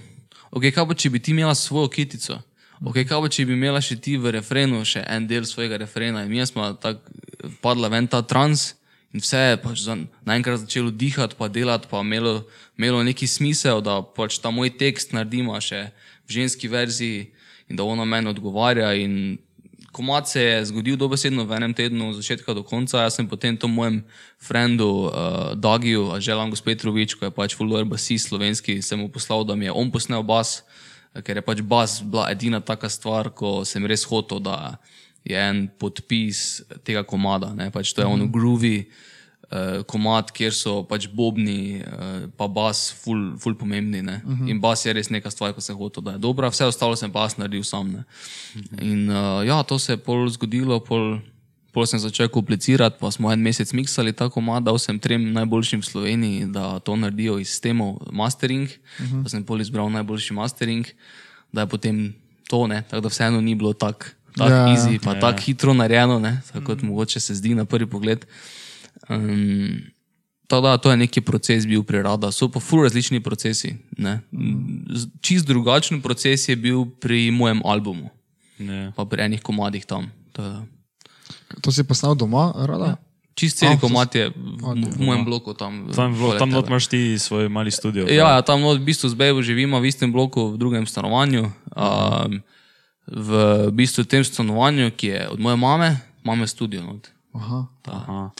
Ok, kaj pa če bi ti imela svojo kitico? Ok, kaj pa če bi imela še ti v refrenu še en del svojega refrena in mi smo tako padla ven ta trans in vse je pač za, naenkrat začelo dihati, pa delati, pa imelo, imelo neki smisel, da pač ta moj tekst naredimo še v ženski verziji in da ona meni odgovarja in komat se je zgodil dobesedno v enem tednu, od začetka do konca. Jaz sem potem to mojem frendu uh, Dagiju, Želan Gospetrovič, ko je pač fuller basist slovenski, sem mu poslal, da mi je on posnel bas, eh, ker je pač bas bila edina taka stvar, ko sem res hotel, da je en podpis tega komada. Ne? Pač to je ono groovy uh, komad, kjer so pač bobni, uh, pa bas, ful, ful pomembni. Uh -huh. In bas je res neka stvar, ko sem hotel, da je dobra, vse ostalo sem pa jaz naredil sam. Ne? In uh, ja, to se je pol zgodilo, pol, pol sem začel komplicirati, pa smo en mesec miksali ta komad, dal sem trem najboljšim v Sloveniji, da to naredijo iz sistemov mastering, uh -huh. pa sem pol izbral najboljši mastering, da je potem to, ne? tako da vseeno ni bilo tako tak Ja. easy, pa ja. tako hitro narejeno, ne? tako kot mogoče se zdi na prvi pogled. Um, da, to je neki proces bil pri Rada, so pa ful različni procesi. ne. Z- Čist drugačen proces je bil pri mojem albumu, Ne. pa pri enih komadih tam. Tako da. To si posnel doma, rada? Ja. Čist cel A, komad je v, v mojem bloku tam. Tam, vlo, tam not imaš ti svoj mali studio. Ja, ja, tam not, v bistvu z Bejbo živimo v istem bloku, v drugem stanovanju. Um, v bistvu tem stanovanju, ki je od moje mame, imamo studio. Not. Aha, Aha.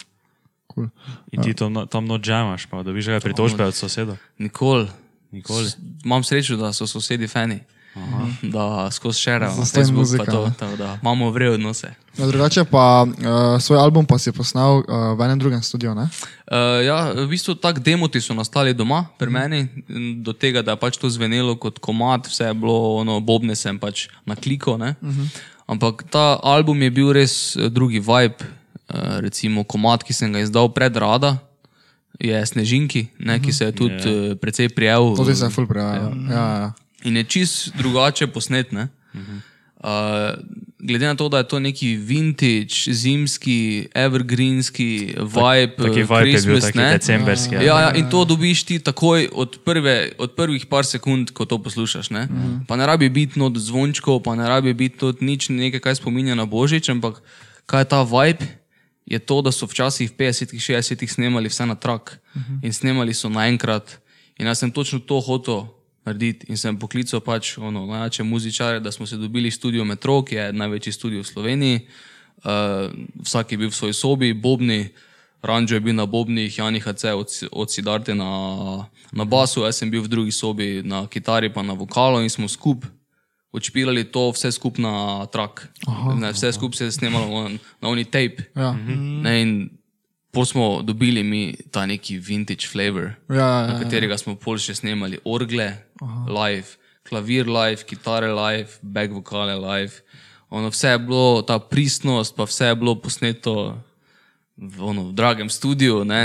cool. In ti to, no- tam not džemaš, pa dobiš kaj pritožbe od soseda. Nikoli. Nikoli. Imam srečo, da so sosedi fani. Da skozi šerajo na Zastonj Facebooku, muzika, pa to, ne. tako da imamo vre odnose. Ja, drugače pa uh, svoj album pa si posnel uh, v enem drugem studiu, ne? Uh, ja, v bistvu tako demoti so nastali doma pri meni, in do tega, da je pač to zvenelo kot komat, vse je bilo, ono, bobne sem pač na kliko. Uh -huh. Ampak ta album je bil res drugi vibe, uh, recimo komat, ki sem ga izdal pred Rada. Je Snežinki, ne, ki se je tudi yeah. uh, precej prijel. To se je full prijavil. Ja, ja. In je čist drugače posnet. ne. Uh, glede na to, da je to neki vintage, zimski, evergreenski vibe, Taki eh, vibe je bil, Christmas, taki ne. decemberski. Ja, ja, in to dobiš ti takoj od, prve, od prvih par sekund, ko to poslušaš. Ne? Pa ne rabi biti not zvončkov, pa ne rabi biti tudi nič nekaj, kaj spominja na Božič, ampak kaj je ta vibe, je to, da so včasih v 50-ih, 60-ih snemali vse na trak in snemali so naenkrat In jaz sem točno to hotel narediti in sem poklical pač ono, najjače muzičare, da smo se dobili v studio Metro, ki je največji studio v Sloveniji. Uh, vsak je bil v svoji sobi, bobni, Ranžo je bil na bobnih, Jani HC od, od Sidarte na, na basu, jaz sem bil v drugi sobi na kitari pa na vokalu in smo skupaj odšpirali to vse skupaj na trak. Ne, vse skupaj se je snemalo na, na oni tape. Ja. Ne, in pol smo dobili mi ta neki vintage flavor, Ja, ja, na ja. katerega smo pol še snemali orgle, live, klavir live, kitare live, back vokale live. Ono, vse je bilo, ta pristnost, pa vse je bilo posneto v, ono, v dragem studiu, ne,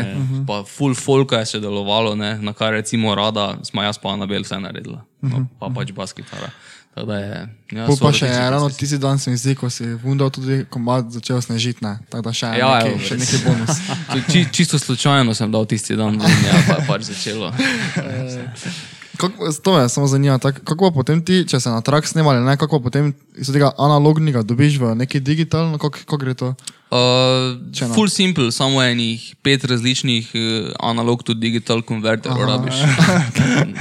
pa full folka je še delovalo, ne, na kar recimo rada, smo jaz pa na bel vse naredila, no, pa pač bas kitara. Je, ja, Pol pa še eno procesi. tisti dan se mi zdi, ko si vundal tudi komad začel snežiti, ne. Tako da še, Ja, neki, evo, še neki bonus. Je Či, čisto slučajno sem dal tisti dan, ven, ja, pa je pač začelo. Kako, to me samo zanima, tak, kako potem ti, če se na trak snemali, ne, kako potem iz tega analognega dobiš v neki digitalno, kako, kako gre to? Uh, Če na- full simple, samo enih pet različnih uh, analog to digital konverterjev rabiš.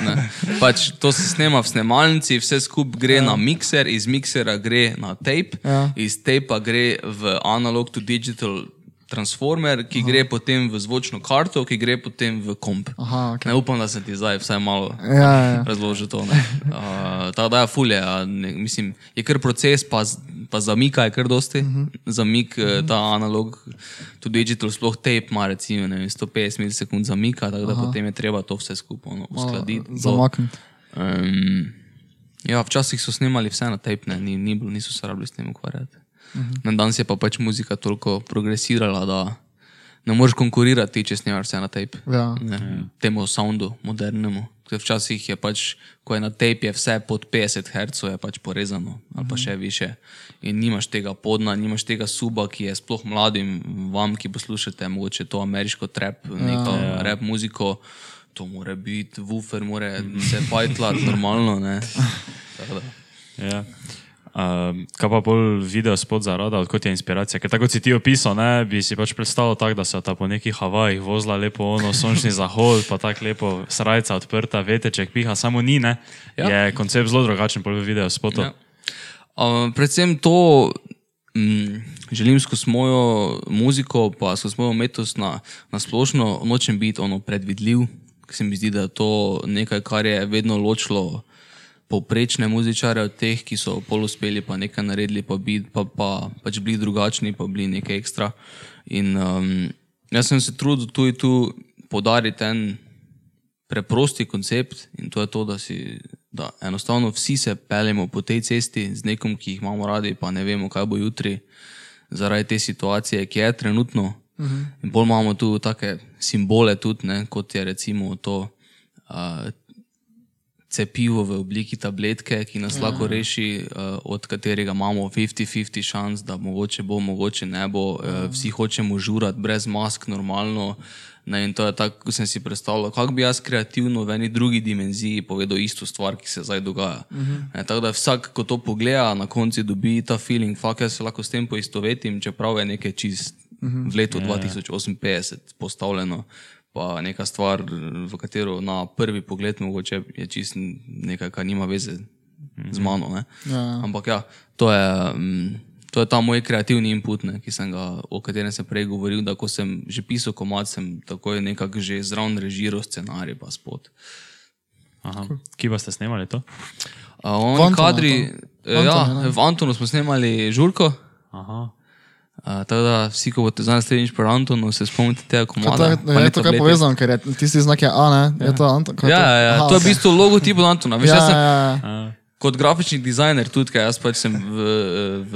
Ne. pač to se snema v snemalnici, vse skupaj gre ja. na mikser, iz miksera gre na tape, Ja. iz tapa gre v analog to digital transformer, ki Aha. gre potem v zvočno karto, ki gre potem v komp. Aha, ok. Ne upam, da sem ti zdaj vsaj malo Ja, ja. razložil to. ne. Uh, Tako da je fulje, a ne, mislim, je kar proces, pa, pa zamika je kar dosti. Uh -huh. Zamik, uh -huh. ta analog, tudi digital, sploh tape ima recimo ne, vem, 150 milisekund zamika, tako da Aha. potem je treba to vse skupaj ono, uskladiti. Zamakniti. Um, ja, včasih so snemali vse na tape, ne, ni, ni niso se rabili s tem ukvarjati. Uh -huh. Na danes je pa pač muzika toliko progresirala, da ne moreš konkurirati, če snemaš vse na tape. Ja. Ne, temu soundu, modernemu. Ker Včasih je pač, ko je na tape, je vse pod 50 Hz, je pač porezano ali pa še više. In nimaš tega podna, nimaš tega suba, ki je sploh mladim, vam, ki poslušate, mogoče to ameriško trap, neko ja. rap muziko. To mora biti, woofer mora se pajtlati normalno. ne. Ja. Um, kaj pa bolj video spod za rada, odkot je inspiracija? Ker tako si ti opisal, ne, bi si pač predstavljal tako, da so ta po nekih Havajih vozila lepo ono sončni zahod, pa tako lepo srajca odprta, veteček piha, samo ni, ne. Ja. Je koncept zelo drugačen pol video spotu. Ja. Uh, predvsem to, mm, želim skozi mojo muziko, pa skozi mojo umetnost na, na splošno, nočem biti ono predvidljiv, ker se mi zdi, da je to nekaj, kar je vedno ločilo povprečne muzičare od teh, ki so pol uspeli, pa nekaj naredili, pa, bi, pa, pa pač bili drugačni, pa bili nekaj ekstra. In um, jaz sem se trudil tu in tu podariti en preprosti koncept in to je to, da, si, da enostavno vsi se peljemo po tej cesti z nekom, ki jih imamo radi, pa ne vemo, kaj bo jutri, zaradi te situacije, ki je trenutno. Uh -huh. In bolj imamo tu take simbole, tudi, ne, kot je recimo to. Uh, Cepivo v obliki tabletke, ki nas ja. lahko reši, uh, od katerega imamo 50-50 šans, da mogoče bo, mogoče ne bo. Uh, vsi hočemo žurati brez mask, normalno. Ne, in to je tako, kot sem si predstavljal, kako bi jaz kreativno v eni drugi dimenziji povedal isto stvar, ki se zdaj dogaja. Uh -huh. ne, tako da vsak, ko to pogleda, na koncu dobi ta feeling, fakt jaz se lahko s tem poistovetim, čeprav je nekaj čist uh -huh. v letu 2058 postavljeno. Pa neka stvar, v katero na prvi pogled mogoče je čist nekaj, kar nima veze z mano. Ne? Ja. Ampak ja, to je, mm, to je ta moj kreativni input, ne, ki sem ga, o katerem sem prej govoril, da ko sem že pisal komat, sem takoj nekako že zraven režiral scenarij pa spot. Aha. Kje pa ste snemali to? Uh, oni V Antonu, kadri, to? ja, Antonu, ne? v Antonu smo snemali žurko. Aha. Uh, tako da vsi, ko boste znali slednjič po Antonu, se spomnite tega Kaj komada. to je, pa je to kaj tablete. povezano, ker je tisti znak je A, ne? Je to Anton? kaj Ja, to? ja, ja. Aha, to je v bistvu logotip od Antona. Veš, Ja, sem, ja, ja. kot grafični dizajner, tudi ker jaz pač sem v, v,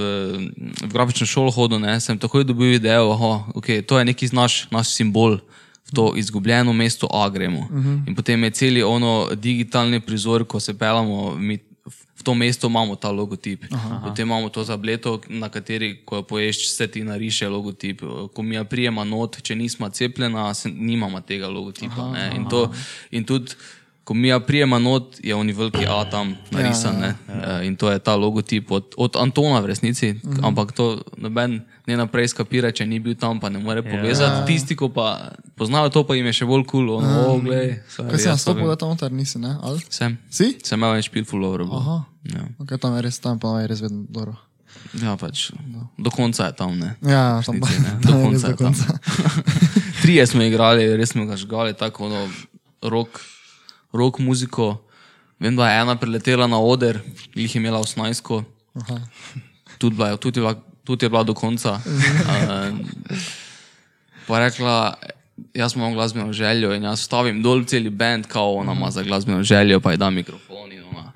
v grafično šolo hodil, ne, sem takoj dobil idejo, da okay, to je neki naš, naš simbol. V to izgubljeno mesto A gremo. Uh -huh. In potem je celi ono digitalni prizor, ko se pelamo, mi to mesto imamo ta logotip. Aha. Potem imamo to tableto, na kateri, ko jo poješ, se ti nariše logotip. Ko mi je prijema not, če nismo cepljena, se, nimamo tega logotipa. Aha, in, to, in tudi ko mi ja prijema not, je oni veliki A tam narisan. Ja, ja. In to je ta logotip od, od Antona v resnici, mhm. ampak to noben ne naprej skapira, če ni bil tam, pa ne more povezati. Ja. Tisti, ko pa poznajo to, pa jim je še bolj kul, cool, glej. Kaj si nastopil, da tam noter nisi, ne? Ali? Sem. Si? Sem imel več pil full over. Aha. Ja. Ok, tam je res tam, pa je res vedno dobro. Ja, pač, no. do konca je tam. Ne. Ja, tam pa, ne. Do konca je tam. Trije smo igrali, res smo ga žgali, tako no, rok rock muziko. Vem, da je ena preletela na oder, jih je imela osnajsko. Tudi, tudi, tudi je bila do konca. Uh, pa rekla, jaz imam glasbeno željo in jaz stavim dol cel bend, kao ona ima za glasbeno željo, pa je da mikrofon. Ja,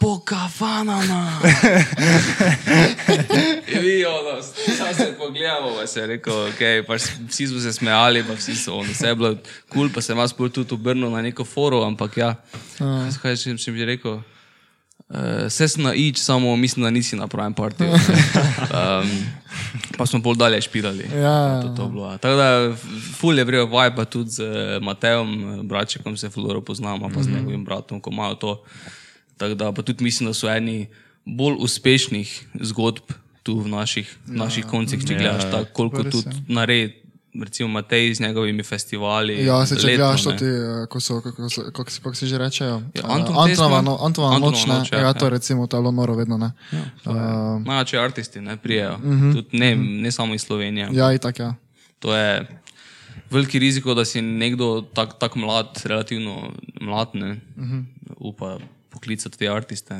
po kafanama. Vi, ono, samo se pogledamo, pa se je rekel, okay, pa vsi smo se smejali, pa vsi so, ono, vse je bilo kul, cool, pa se vas pol tudi obrnil na neko forum, ampak ja, kaj še sem že rekel. Uh, vse sem na ič, samo mislim, da nisi na pravem partiju. Um, pa smo bolj dalje špirali. Ja. To, to bilo, Tako da, ful je vrel vibe, pa tudi z uh, Matejem, bračekom se fuloro poznamo, pa z mhm. njegovim bratom, ko imajo to. Tako da pa tudi mislim, da so eni bolj uspešnih zgodb tu v naših, ja. naših koncih, če ja. gledaš tako, koliko tudi ja. naredi. Recimo Matej z njegovimi festivali. Ja, se če gledaš, ti, eh, ko so, kako, so, kako, si, kako si že rečejo. Ja, Antonova no, noč, ne. Noč, ja, ja, to ja. recimo, to je bilo noro vedno, ne. Ja, uh, Največji artisti, ne, prijejo. Uh mhm. -huh, tudi ne, uh mhm. -huh. ne samo iz Slovenije. Ja, itak, ja. To je veliki riziko, da si nekdo tako tak mlad, relativno mlad, ne, uh -huh. upa poklicati te artiste,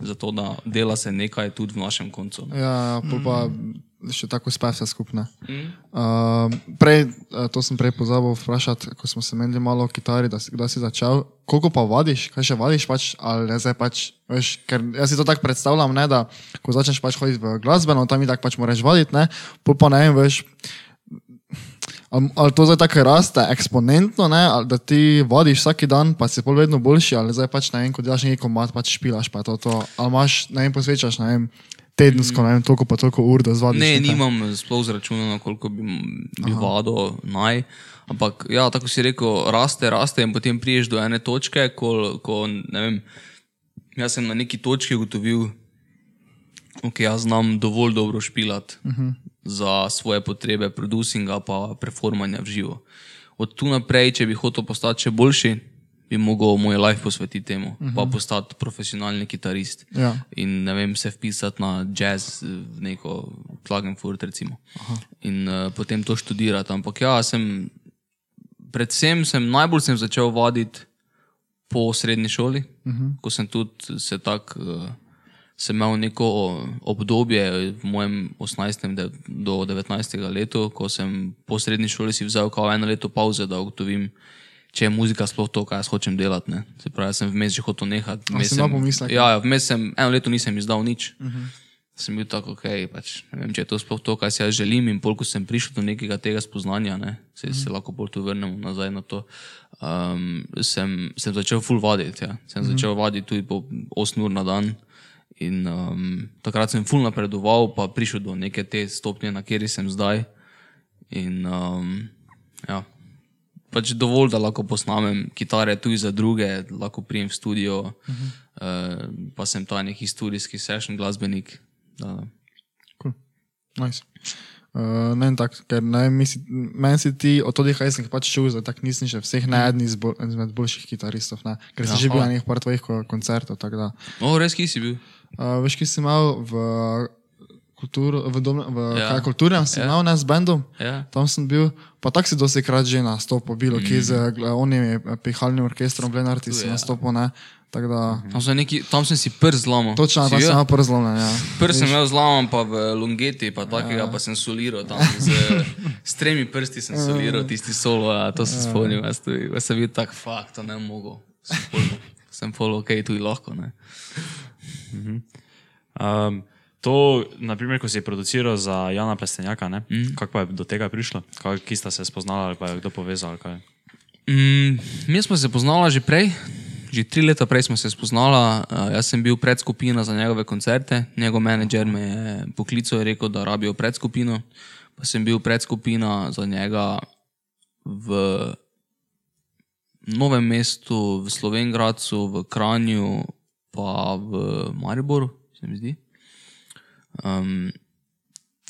zato da dela se nekaj tudi v našem koncu. Ja, pa, pa še tako uspe vse skupne. Mm. Uh, prej, to sem prej pozabil vprašati, ko smo se menili malo o kitari, da si, da si začel. Koliko pa vadiš, kaj še vadiš, pač, ali ne zdaj pač, veš, ker jaz si to tako predstavljam, ne, da ko začneš pač hoditi v glasbeno, tam mi tako pač moraš vaditi, ne, pa ne vem, veš. Ali, ali to zdaj tako raste eksponentno, ne? ali da ti vodiš vsak dan, pa si pol vedno boljši, ali zdaj pač ne vem, ko delaš neki komat, pač špilaš, pa to, to. ali imaš, ne vem, posvečaš, ne vem, tedensko, ne vem, toliko pa toliko ur, da zvadiš. Ne, nekaj. nimam sploh zračunano, koliko bi, bi vadil naj. Ampak, ja, tako si rekel, raste, raste in potem priješ do ene točke, ko, ko ne vem, jaz sem na neki točki ugotovil, ok, jaz znam dovolj dobro špilati. Uh -huh za svoje potrebe, producinga pa performanja v živo. Od tu naprej, če bi hotel postati še boljši, bi mogel moj life posvetiti temu, uh -huh. pa mhm. postati profesionalni kitarist. Ja. In ne vem, se vpisati na jazz, neko Klagenfurt, recimo. In uh, potem to študirati. Ampak ja, sem, predvsem sem najbolj sem začel vaditi po srednji šoli, uh mhm. -huh. ko sem tudi se tako. Uh, sem imel neko obdobje v mojem 18. do 19. letu, ko sem po srednji šoli si vzel kao eno leto pauze, da ugotovim, če je muzika sploh to, kar jaz hočem delati. Ne. Se pravi, sem vmes že hotel nehati. Vmes sem, pomislek, ja, ja, vmes sem eno leto nisem izdal nič. Uh mhm. -huh. Sem bil tako, okay, pač, ne vem, če je to sploh to, kar si jaz želim. In polk sem prišel do nekega tega spoznanja, ne, se, uh -huh. se lahko bolj tu vrnemo nazaj na to. Um, sem, sem začel full vaditi. Ja. Sem uh -huh. začel vaditi tudi po 8 ur na dan. In um, takrat sem fulno napredoval, pa prišel do neke te stopnje, na kateri sem zdaj. In um, ja, pač dovolj, da lahko posnamem kitare tudi za druge, lahko prijem v studio, uh -huh. uh, pa sem ta neki studijski session glasbenik. Cool. Nice. Uh, ne, tak, ker ne, misli, meni si ti od tega, kaj sem pač čutil, da tak nisem še vseh najedni izmed boljših kitaristov, ne? ker si ja, že bil na nekih par tvojih koncertov. O, res, ki si bil? Uh, veš, ki si imel v, kulturu, v, dom, v ja. kulturnem, si ja. imel ne z bendom, ja. tam sem bil, pa tako si dosti krat že nastopil, bilo mm. ki z onimi pihalnim orkestrom, Blenarti si ja. nastopil. Ne? Da... Tam, neki, tam sem si prst zlomil. Točno, tam sem imel prst zlomil. Ja. Prst sem imel zlomil, pa v Lungeti, pa takega ja. pa sem soliral. Tam, z, s tremi prsti sem soliral tisti solo, a to se ja. spomnim. Jaz, jaz sem bil tak fakt, to ne mogel. Sem pol ok, tu je lahko. Um, to, naprimer, ko si produciral za Jana Pestenjaka, mm. kako je do tega prišlo, kako sta se spoznala ali pa je kdo povezal? Mm, mi smo se spoznala že prej, že tri leta prej smo se spoznala. Uh, jaz sem bil predskupina za njegove koncerte, njegov menedžer me je poklical in rekel, da rabijo predskupino. Pa sem bil predskupina za njega v Novem mestu, v Slovengracu, v Kranju, pa v Mariboru, se mi zdi. Um,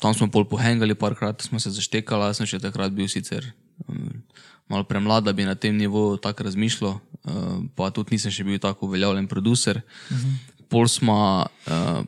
tam smo pol pohengali, parkrat smo se zaštekali, jaz sem še takrat bil sicer um, malo premlad, da bi na tem nivoju tako razmišljal, uh, pa tudi nisem še bil tako uveljavljen producer. Uh -huh. Pol smo, uh,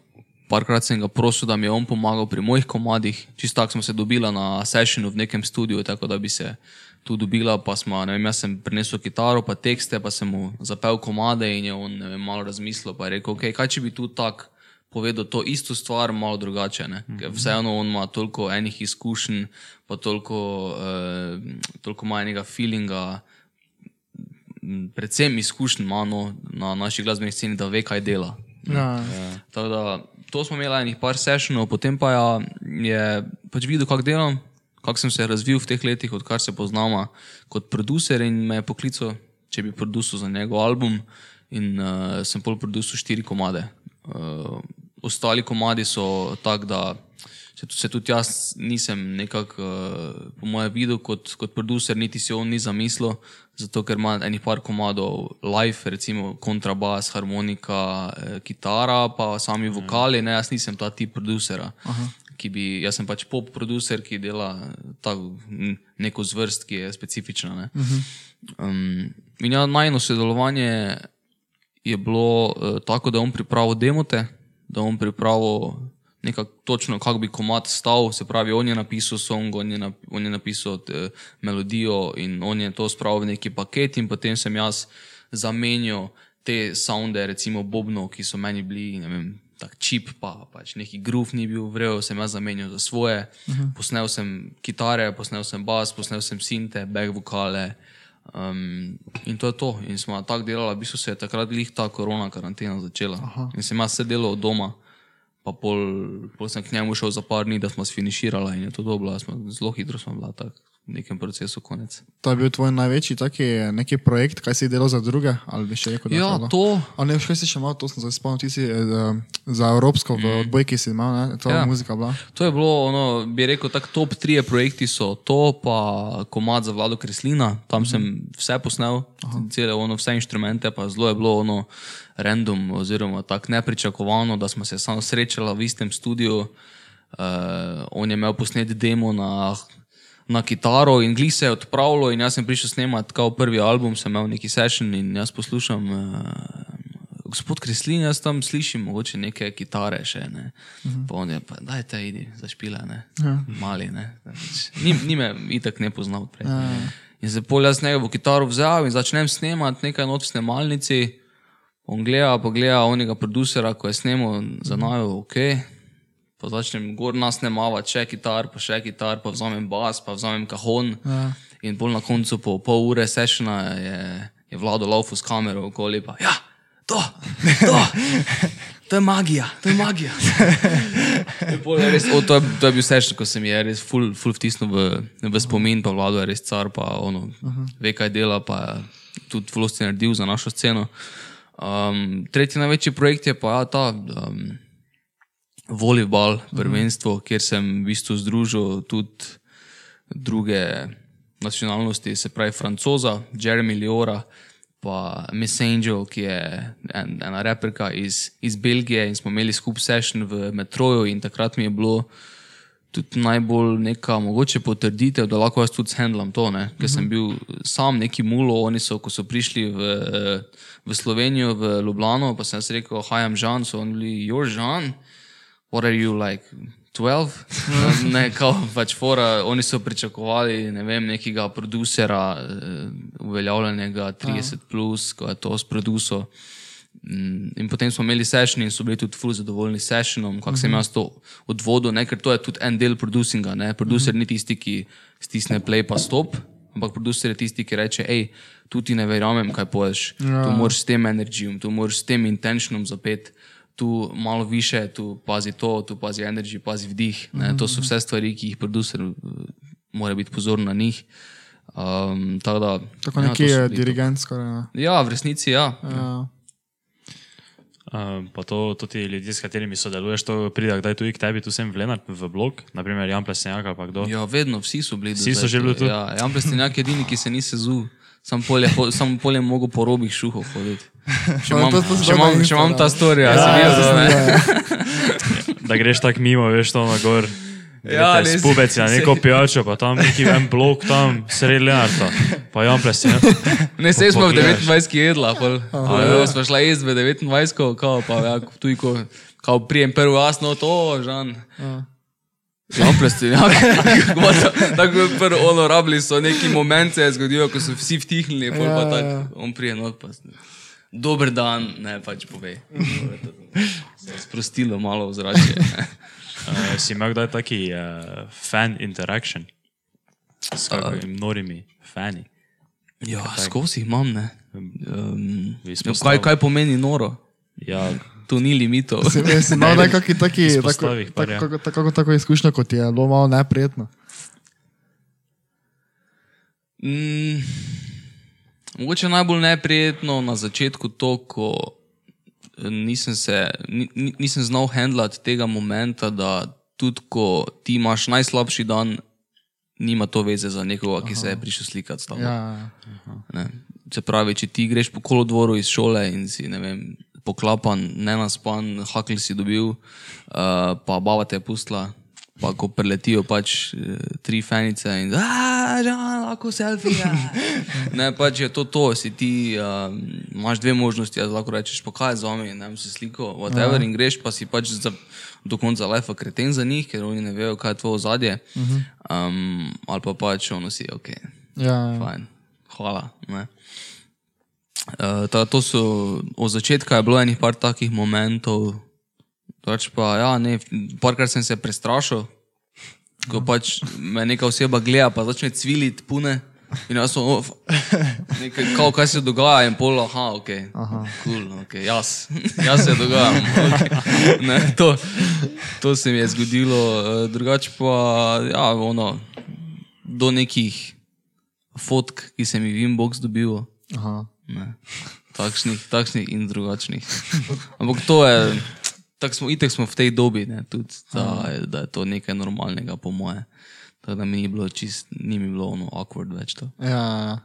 parkrat sem ga prosil, da mi je on pomagal pri mojih komadih, čisto tako smo se dobila na sessionu v nekem studiu, tako da bi se tu dobila, pa smo, ne vem, jaz sem prinesel kitaro, pa tekste, pa sem mu zapel komade in je on ne vem, malo razmislil, pa je rekel, okay, kaj če bi tu tako povedal to isto stvar, malo drugače. Mm -hmm. Vseeno on ima toliko enih izkušenj, pa toliko, uh, toliko ima enega feelinga, predvsem izkušenj ima no, na naši glasbeni sceni, da ve, kaj dela. Ja. Da, to smo imeli enih par sessionov, potem pa ja, je pač videl, kako delam, kako sem se razvil v teh letih, odkar se poznamo kot producer in me je poklical, če bi produciral za njegov album. In uh, sem pol produciral štiri komade. Uh, ostali komadi so tak, da se, se tudi jaz nisem nekako, uh, po mojem, videl kot, kot producer, niti si on ni zamislil, zato ker ima enih par komadov live, recimo kontrabas, harmonika, eh, kitara, pa sami mm. vokali. Ne, jaz nisem ta tip producera. Bi, jaz sem pač pop producer, ki dela ta, neko zvrst, ki je specifična. Ne. Um, in ja, najno sodelovanje je bilo uh, tako, da je on pripravil demote, da je on pripravil nekako točno, kako bi komat stal. Se pravi, on je napisal song, on je, nap, on je napisal te, melodijo in on je to spravil v neki paket, in potem sem jaz zamenjal te sounde, recimo Bobno, ki so meni bili, ne vem. Tak čip, pa pač neki grof ni bil vrel, sem jaz zamenjal za svoje. Uh -huh. Posnel sem kitare, posnel sem bas, posnel sem sinte, back vokale. Um, in to je to. In smo tako delali, v bistvu se je takrat lih ta korona karantena začela. Aha. In sem jaz sedel od doma, pa pol, pol sem k njemu šel za par dni, da smo sfiniširali in je to dobro, zelo hitro smo bila tako v nekem procesu konec. To je bil tvoj največji taki neki projekt, kaj si delal za druge? Ali bi še rekel, da ja, je to? Ali ne, še si še malo, to sem se spomnil, ti si eh, za Evropsko v mm. odbojki si imel, ne? to je ja. muzika bila. To je bilo, ono, bi rekel, tako top trije projekti so to, pa komad za vlado Kreslina, tam mm. sem vse posnel, cele, ono, vse inštrumente, pa zelo je bilo ono random oziroma tako nepričakovano, da smo se samo srečali v istem studiu. Uh, on je imel posnet demo na na kitaro in glih se je odpravilo. In jaz sem prišel snemati kao prvi album, sem imel neki session in jaz poslušam. Uh, Gospod Kreslin, jaz tam slišim mogoče neke kitare še. Ne. Uh -huh. Pa on je, pa, daj te idi, zašpila, ne. Uh -huh. Mali, ne. Ni, ni me itak ne poznal prej. Uh -huh. In se pol jaz njegovo kitaro vzel in začnem snemati nekaj not v snemalnici. On gleda, pa gleda onega producera, ko je snemal za najo, ok pa začnem gor nas ne mava, če kitar, pa še kitar, pa vzamem bas, pa vzamem kahon. Ja. In bolj na koncu, po pol ure sešna, je, je vlado laufu s kamero okoli. Pa, ja, to, to, to je magija, to je magija. je res, o, to, je, to je bil sešn, ko sem je res full, full vtisnil v, v spomin, pa vlado je res car, pa ono, uh -huh. ve kaj dela, pa tudi vlosti naredil za našo sceno. Um, tretji največji projekt je pa ja, ta. Um, volejbal, prvenstvo, mm. kjer sem v bistvu združil tudi druge nacionalnosti, se pravi francoza, Jeremy Liora, pa Miss Angel, ki je en, ena replika iz, iz Belgije in smo imeli skupaj session v metroju in takrat mi je bilo. Tudi najbolj neka mogoče potrditev, da lahko jaz tudi handlam to, ne? ker sem mhm. bil sam neki mulo. Oni so, ko so prišli v, v Slovenijo, v Ljubljano, pa sem rekel: Hi, I'm Jean, so oni bili, you're Jean what are you like? 12, ne, kao, pač fora, oni so pričakovali ne vem, nekega producera, uh, uveljavljenega 30, plus, ko je to sproduso. Mm, in potem smo imeli session in so bili tudi fully zadovoljni s sessionom, kako sem mhm. jaz to odvodil, ne, ker to je tudi en del producinga. Ne. Producer ni tisti, ki stisne play pa stop, ampak producer je tisti, ki reče: hej, tu ti ne verjamem, kaj poješ, ja. tu moraš s tem energijom, tu moraš s tem intentionom zapeti tu malo više, tu pazi to, tu pazi energijo, pazi vdih. Mm -hmm. To so vse stvari, ki jih producer uh, mora biti pozoren na njih. Um, tak da, Tako ja, neki je dirigent skoraj. Ja, v resnici ja. ja. Uh, pa to, ti ljudje, s katerimi sodeluješ, to pride, kdaj tudi k tebi, tu sem vlenar v blog, naprimer Jan Plesenjak ali kdo. Ja, vedno, vsi so bili. Vsi so že bili tu. Ja, Jan Plesenjak je edini, ki se ni sezul Sam polje, ho- sam polje mogo po robih šuhov hoditi. Še imam, to- to še imam, še imam ta storija, ja, si videl, ja, Da greš tako mimo, veš to na gor. Ja, res. Spubec na neko pijačo, pa tam neki en blok tam, sredi Lenarta. Pa jample si. ne. Ne, sej smo v Pogledaš. 29 jedla, pol. Ja, smo šla jesti v 29, kao pa ja, tu ko, kao prijem prvo jasno, to, žan. Ja, plestinjak. Tako je prvo ono rabili so neki moment se je zgodilo, ko so vsi vtihnili, pol pa Ja, tako, ja. on prije not pa. Dober dan, ne pač povej. Se sprostilo malo v zrače. Uh, si imel kdaj taki uh, fan interaction s kakimi norimi fani? Ja, skozi imam, ne. Um, ja, kaj, kaj pomeni noro? Ja, Tu ni limitov. Si si imel nekakšen taki, tako, par, ja. tako, tako, tako, izkušnjo, kot je bilo malo neprijetno. Mm, mogoče najbolj neprijetno na začetku to, ko eh, nisem, se, ni, ni- nisem znal handlati tega momenta, da tudi ko ti imaš najslabši dan, nima to veze za nekoga, ki se je prišel slikati s tabo. Ja, Ne. Se pravi, če ti greš po kolodvoru iz šole in si ne vem, poklapan, nenaspan, hakl si dobil, uh, pa baba te je pustila. Pa ko preletijo pač eh, tri fenice in da, lahko selfie. Ne, pač je to to, si ti, um, imaš dve možnosti, jaz lahko rečeš, pa kaj z vami, ne vem, se sliko, whatever, in greš pa si pač za, do konca lefa kreten za njih, ker oni ne vejo, kaj je tvoje ozadje. Um, ali pa pač ono si, ok, ja, ja. fajn, hvala. Ne. Uh, ta, to so, od začetka je bilo enih par takih momentov, pač pa, ja, ne, parkrat sem se prestrašil, ko pač me neka oseba gleda, pa začne cviliti pune. In jaz sem, oh, nekaj, kao, kaj se dogaja, in pol, aha, ok, cool, ok, jaz, jaz se dogajam. Okay. Ne, to, to se mi je zgodilo, eh, drugače pa, ja, ono, do nekih fotk, ki sem jih v inbox dobil. Aha. Ne. Takšnih, takšnih in drugačnih. Ampak to je, tako smo, itek smo v tej dobi, ne, tudi, da, je- da je to nekaj normalnega, po moje. Tako da mi ni bilo čist, ni mi bilo ono awkward več to. Ja, ja.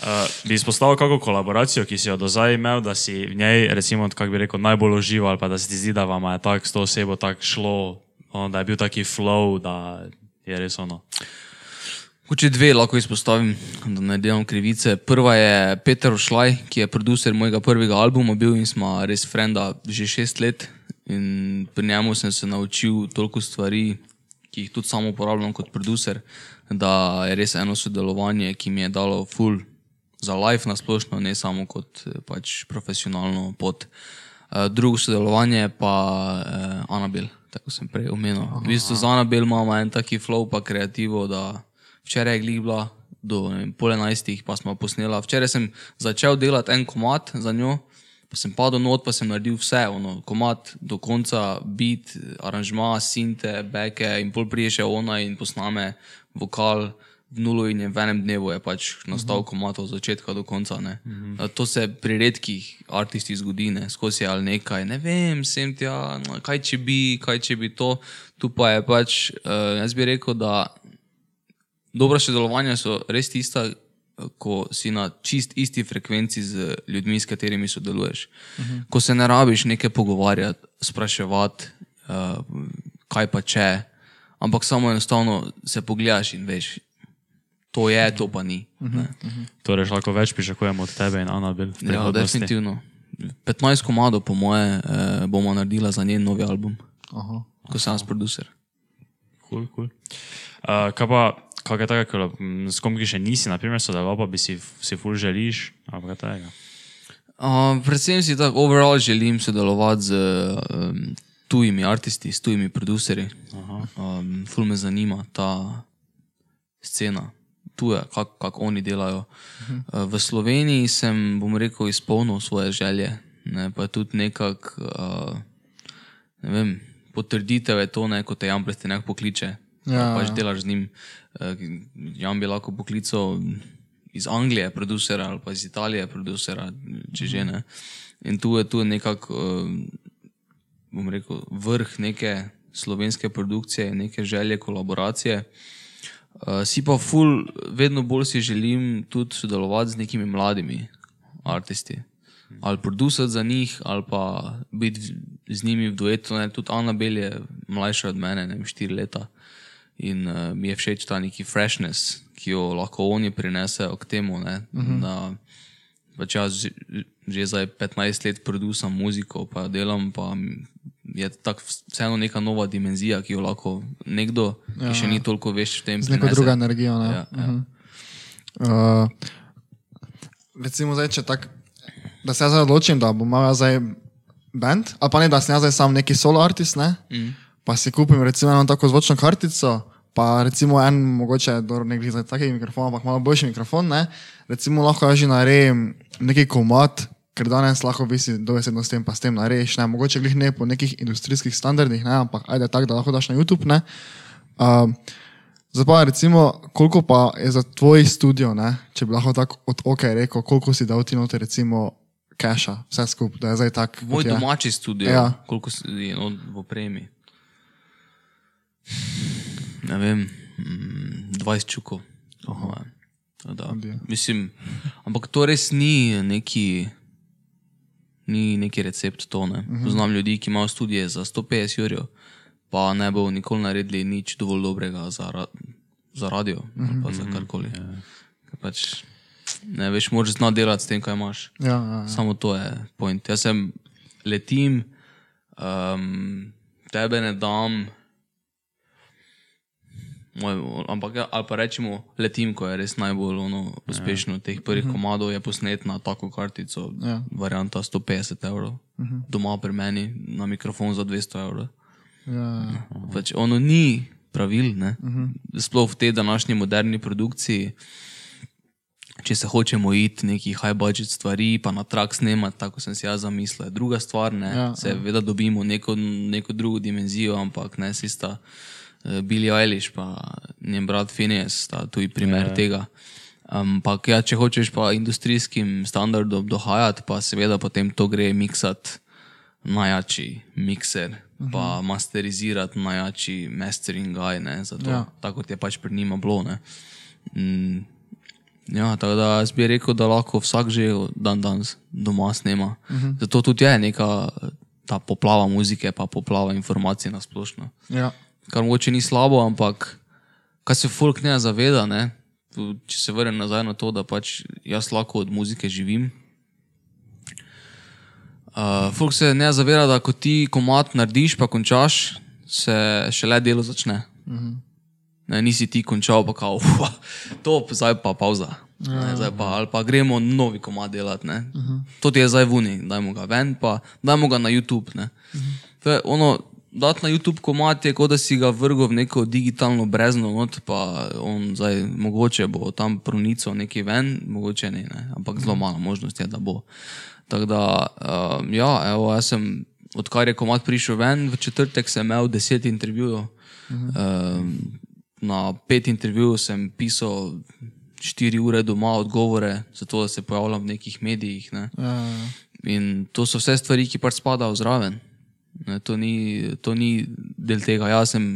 Uh, bi izpostavil kakšno kolaboracijo, ki si jo do zdaj imel, da si v njej, recimo, kako bi rekel, najbolj užival, ali pa da se ti zdi, da vam je tako s to osebo tako šlo, ono, da je bil taki flow, da je res ono. Mogoče dve lahko izpostavim, da ne delam krivice. Prva je Peter Ošlaj, ki je producer mojega prvega albuma bil in smo res frenda že šest let. In pri njemu sem se naučil toliko stvari, ki jih tudi samo uporabljam kot producer, da je res eno sodelovanje, ki mi je dalo full za life na splošno, ne samo kot eh, pač profesionalno pot. Uh, drugo sodelovanje je pa uh, Anabel, tako sem prej omenil. V bistvu z Anabel imamo en taki flow, pa kreativo, da včeraj je glih bila do ne vem, pol enajstih, pa smo posnela. Včeraj sem začel delati en komat za njo, pa sem padel not, pa sem naredil vse, ono, komat do konca, beat, aranžma, sinte, beke in pol prije še ona in posname vokal. V nulu in v enem dnevu je pač nastal uh -huh. komat od začetka do konca. Uh -huh. To se pri redkih artistih zgodi, ne? skozi je ali nekaj, ne vem, sem tja, no, kaj če bi, kaj če bi to. Tu pa je pač, uh, jaz bi rekel, da dobra sodelovanja so res tista, ko si na čist isti frekvenci z ljudmi, s katerimi sodeluješ. Uh -huh. Ko se ne rabiš nekaj pogovarjati, spraševati, uh, kaj pa če, ampak samo enostavno se pogledaš in veš, to je, to pa ni. Uh -huh. Torej, že lahko več pričakujemo od tebe in Anabel. Ja, definitivno. 15 komadov, po moje, eh, bomo naredila za njen novi album, Aha. ko sem jaz producer. Cool, cool. Uh, kaj pa, kaj je tako, ko- s kom ki še nisi, naprimer, sodeloval, pa bi si, si ful želiš, ali kaj tega? Uh, predvsem si tako overall želim sodelovati z um, tujimi aristi, s tujimi producerji. Um, ful me zanima ta scena, tuja, kako kak oni delajo. Uh, v Sloveniji sem, bom rekel, izpolnil svoje želje, ne, pa tudi nekako, uh, ne vem, potrditev je to, ne, ko te Jan Prestenek pokliče. Ja, pač ja. delaš z njim. Uh, Jan bi lahko poklical iz Anglije, producera ali pa iz Italije, producera, če že ne. In tu je, je nekako, uh, bom rekel, vrh neke slovenske produkcije, neke želje, kolaboracije. Uh, si pa ful, vedno bolj si želim tudi sodelovati z nekimi mladimi umetniki. Ali producirati za njih, ali pa biti z njimi v duetu. Ne. Tudi Ana Bel je mlajša od mene, ne vem, štiri leta. In uh, mi je všeč ta neki freshness, ki jo lahko oni prinesejo k temu. Ne, uh -huh. da, pač jaz že, zdaj 15 let producam muziko, pa delam, pa je tako vseeno neka nova dimenzija, ki jo lahko nekdo, ki še ni toliko veš v tem, Z neko prinese. drugo energijo. Ne? Ja, ja. Uh, recimo, zdaj, če tak, da se jaz odločim, da bom imel zdaj band, ali pa ne, da sem jaz zdaj sam neki solo artist, ne? Mm. Pa si kupim recimo eno tako zvočno kartico, pa recimo en, mogoče dobro, ne gre za taki mikrofon, ampak malo boljši mikrofon, ne? recimo lahko že naredim neki komat, ker danes lahko visi dovesedno s tem, pa s tem narediš, ne? mogoče glih ne po nekih industrijskih standardih, ne? ampak ajde tako, da lahko daš na YouTube. Ne? Um, Zdaj pa recimo, koliko pa je za tvoj studio, ne? če bi lahko tako od OK rekel, koliko si dal ti noter recimo keša, vse skupaj, da je zdaj tako. Moj domači studio, Ja. koliko si je no, v opremi. Ne vem, mm, 20 čukov. Aha. Da, mislim, ampak to res ni neki, ni neki recept. To, ne. Poznam ljudi, ki imajo studije za 150 jurjev, pa ne bo nikoli naredili nič dovolj dobrega za, ra za radio ali pa za karkoli. Ker Pač, ne veš, moraš znati delati s tem, kaj imaš. Ja, ja, ja. Samo to je point. Jaz sem letim, um, tebe ne dam, moj, ampak ja, ali pa rečemo letim, ko je res najbolj ono, uspešno. Teh prvih komadov je posnet na tako kartico, Ja. varianta 150 evrov, doma pri meni na mikrofon za 200 evrov. ja, ja. Pač ono ni pravil, ne? sploh v tej današnji moderni produkciji. Če se hočemo iti neki high budget stvari, pa na trak snemati, tako sem si jaz zamislil, druga stvar. Ne? Ja, Seveda dobimo neko, neko drugo dimenzijo, ampak ne si sta uh, Billy Eilish, pa njen brat Phineas, sta tudi primer ja. tega. Ampak ja, če hočeš pa industrijskim standardom dohajati, pa seveda potem to gre miksati najjači mikser, pa masterizirati najjači mastering guy, ne, zato, Ja. ja. tako kot je pač pri njima bilo. ne. Mm, ja, tako da jaz bi rekel, da lahko vsak že dan danes doma snema. Uh -huh. Zato tudi je neka ta poplava muzike, pa poplava informacij na splošno. ja. Kar mogoče ni slabo, ampak kar se folk ne zaveda, ne, če se vrnem nazaj na to, da pač jaz lahko od muzike živim. Uh, folk se ne zaveda, da ko ti komat narediš, pa končaš, se šele delo začne. Uh -huh. ne, nisi ti končal, pa kao, "Ua, top, zdaj pa pauza. Ne, zdaj pa, ali pa gremo novi komat delati. Uh -huh. To ti je zdaj vuni, dajmo ga ven, pa dajmo ga na YouTube. Uh -huh. ono, dati na YouTube komat je, kot da si ga vrgel v neko digitalno brezno, not, pa on zdaj mogoče bo tam pronico nekaj ven, mogoče ne, ne ampak zelo malo možnost je, da bo. Tako da, um, ja, evo, jaz sem, odkar je komat prišel ven, v četrtek sem imel deset intervjujev. Um, na pet intervjujev sem pisal štiri ure doma odgovore, zato da se pojavljam v nekih medijih. Ne. ja, ja. In to so vse stvari, ki pač spadajo zraven. Ne, to, ni, to ni del tega. Jaz sem,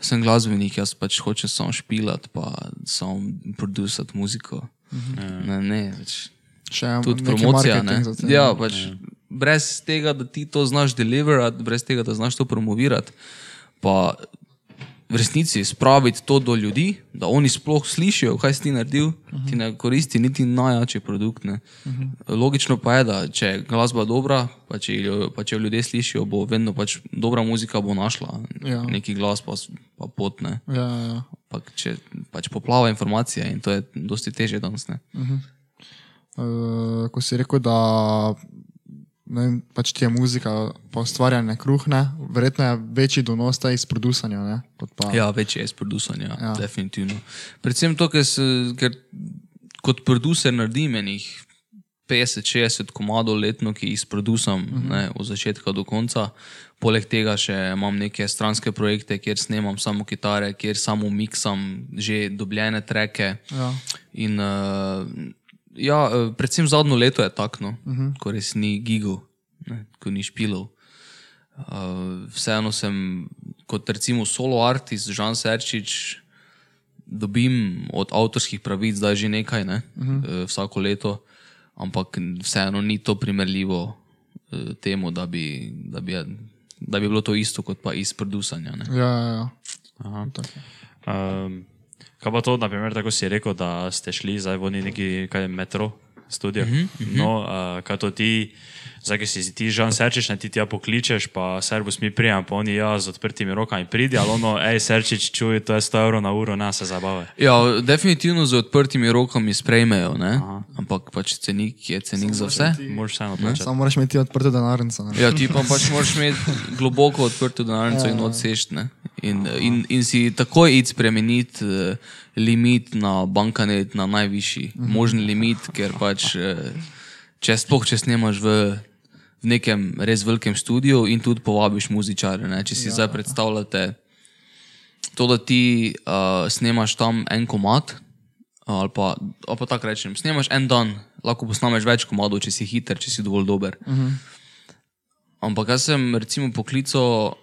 jaz sem glasbenik, jaz pač hočem samo špilati, pa samo producirati muziko. Ne, ne, več. Še Tudi neki promocija. Ne. te, Ja, pač, brez tega, da ti to znaš deliverati, brez tega, da znaš to promovirati, pa v resnici spraviti to do ljudi, da oni sploh slišijo, kaj si ti naredil, uh -huh. ti ne koristi niti najjačji produkt. Uh -huh. Logično pa je, da če je glasba dobra, pa če, jo, pa če jo ljudje slišijo, bo vedno pač dobra muzika bo našla Ja. neki glas, pa, pa potne. Ja, ja. Pa, če pač poplava informacije in to je dosti teže danes. Ne? Uh, ko si rekel, da ne vem, pač ti je muzika, pa ustvarjanje kruhne, verjetno je večji donos ta iz producanja. Ne, pa, Ja, več je iz producanja, Ja. ja. definitivno. Predvsem to, ker, se, ker kot producer naredim enih 50-60 komadov letno, ki jih producam uh -huh. ne, od začetka do konca. Poleg tega še imam neke stranske projekte, kjer snemam samo kitare, kjer samo miksam že dobljene treke. Ja. In, uh, ja, eh, predvsem zadnjo leto je tako, no, uh -huh. ko res ni gigov, ne, ko ni špilov. Uh, vseeno sem kot recimo solo artist, Žan Serčič, dobim od avtorskih pravic zdaj že nekaj, ne? uh Mhm. -huh. vsako leto, ampak vseeno ni to primerljivo eh, temu, da bi, da, bi, da bi bilo to isto kot pa iz producanja. ne. Ja, ja, ja. Aha. Um, kaj pa to, naprimer, tako si rekel, da ste šli zdaj v neki metro studio. Uh -huh, no, uh, kaj to ti, zdaj ki si ti žal serčiš, ne ti tja pokličeš, pa servus mi prijem, pa oni ja z odprtimi rokami pridi, ali ono, hej, serčič, čuj, to je 100 evrov na uro, nas se zabave. Ja, definitivno z odprtimi rokami sprejmejo, ne? ampak pač cenik je cenik za vse. Moraš vseeno plačati. Samo moraš imeti odprto denarnico. ne. Ja, ti pa pač moraš imeti globoko odprto denarnico in odsešti. ne. In, in, in si takoj id spremeniti uh, limit na bankanet na najvišji možni limit, ker pač uh, če sploh če snemaš v, v nekem res velikem studiu in tudi povabiš muzičare. Ne? Če si ja. zdaj predstavljate to, da ti uh, snemaš tam en komat. Ali pa, ali pa tako rečem, snemaš en dan, lahko posnameš več komadov, če si hiter, če si dovolj dober. Uh -huh. Ampak jaz sem recimo poklical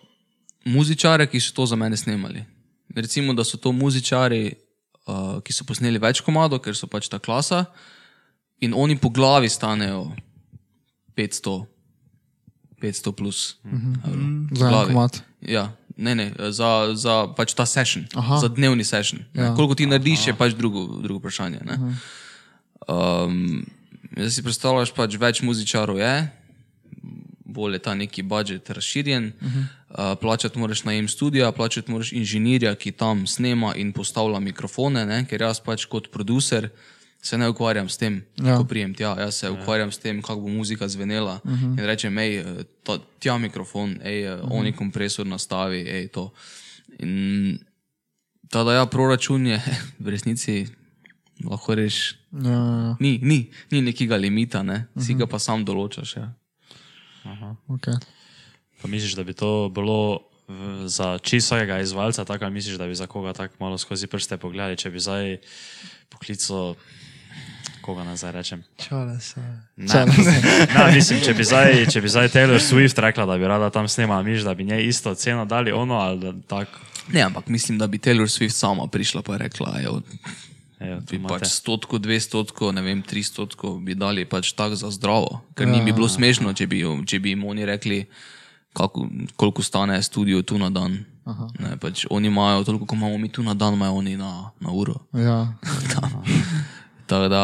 muzičare, ki so to za mene snemali. Recimo, da so to muzičari, uh, ki so posneli več komadov, ker so pač ta klasa in oni po glavi stanejo 500, 500 plus. Uh -huh. Za en komat. Ja, ne, ne, za, za pač ta session, Aha. za dnevni session. Ja. Ja. Koliko ti narediš, je pač drugo, drugo vprašanje. ne. Um, zdaj si predstavljaš, pač več muzičarov je, bolj je ta neki budžet razširjen. Uh -huh. uh, plačati moraš najem studia, plačati moraš inženirja, ki tam snema in postavlja mikrofone, ne? ker jaz pač kot producer se ne ukvarjam s tem, ja. Ja. ko prijem tja. Jaz se ukvarjam s tem, kako bo muzika zvenela. Uh -huh. In rečem, hej, ta, tja mikrofon, hej, uh -huh. oni kompresor nastavi, hej, to. In ta da ja, proračun je v resnici lahko reš. Ja, ja, Ni, ni, ni nekega limita, ne? si ga pa sam določaš. Ja. okay. Pa misliš, da bi to bilo v- za čisto vsakega izvajalca, tako ali misliš, da bi za koga tako malo skozi prste pogledali, če bi zdaj poklical, koga nazaj rečem. Čale se. Ne, ne, mislim, če bi, zdaj, če bi zdaj Taylor Swift rekla, da bi rada tam snemala, misliš, da bi njej isto ceno dali ono ali da tako. Ne, ampak mislim, da bi Taylor Swift sama prišla in rekla, da Evo, tu bi imate. pač stotko, dve stotko, ne vem, tri stotko bi dali pač tako za zdravo. Ker ni bi bilo smešno, če bi, če bi jim oni rekli, kako, koliko stane studio tu na dan. Ne, pač oni imajo toliko, kot imamo mi tu na dan, imajo oni na, na uro. ja. Tako da,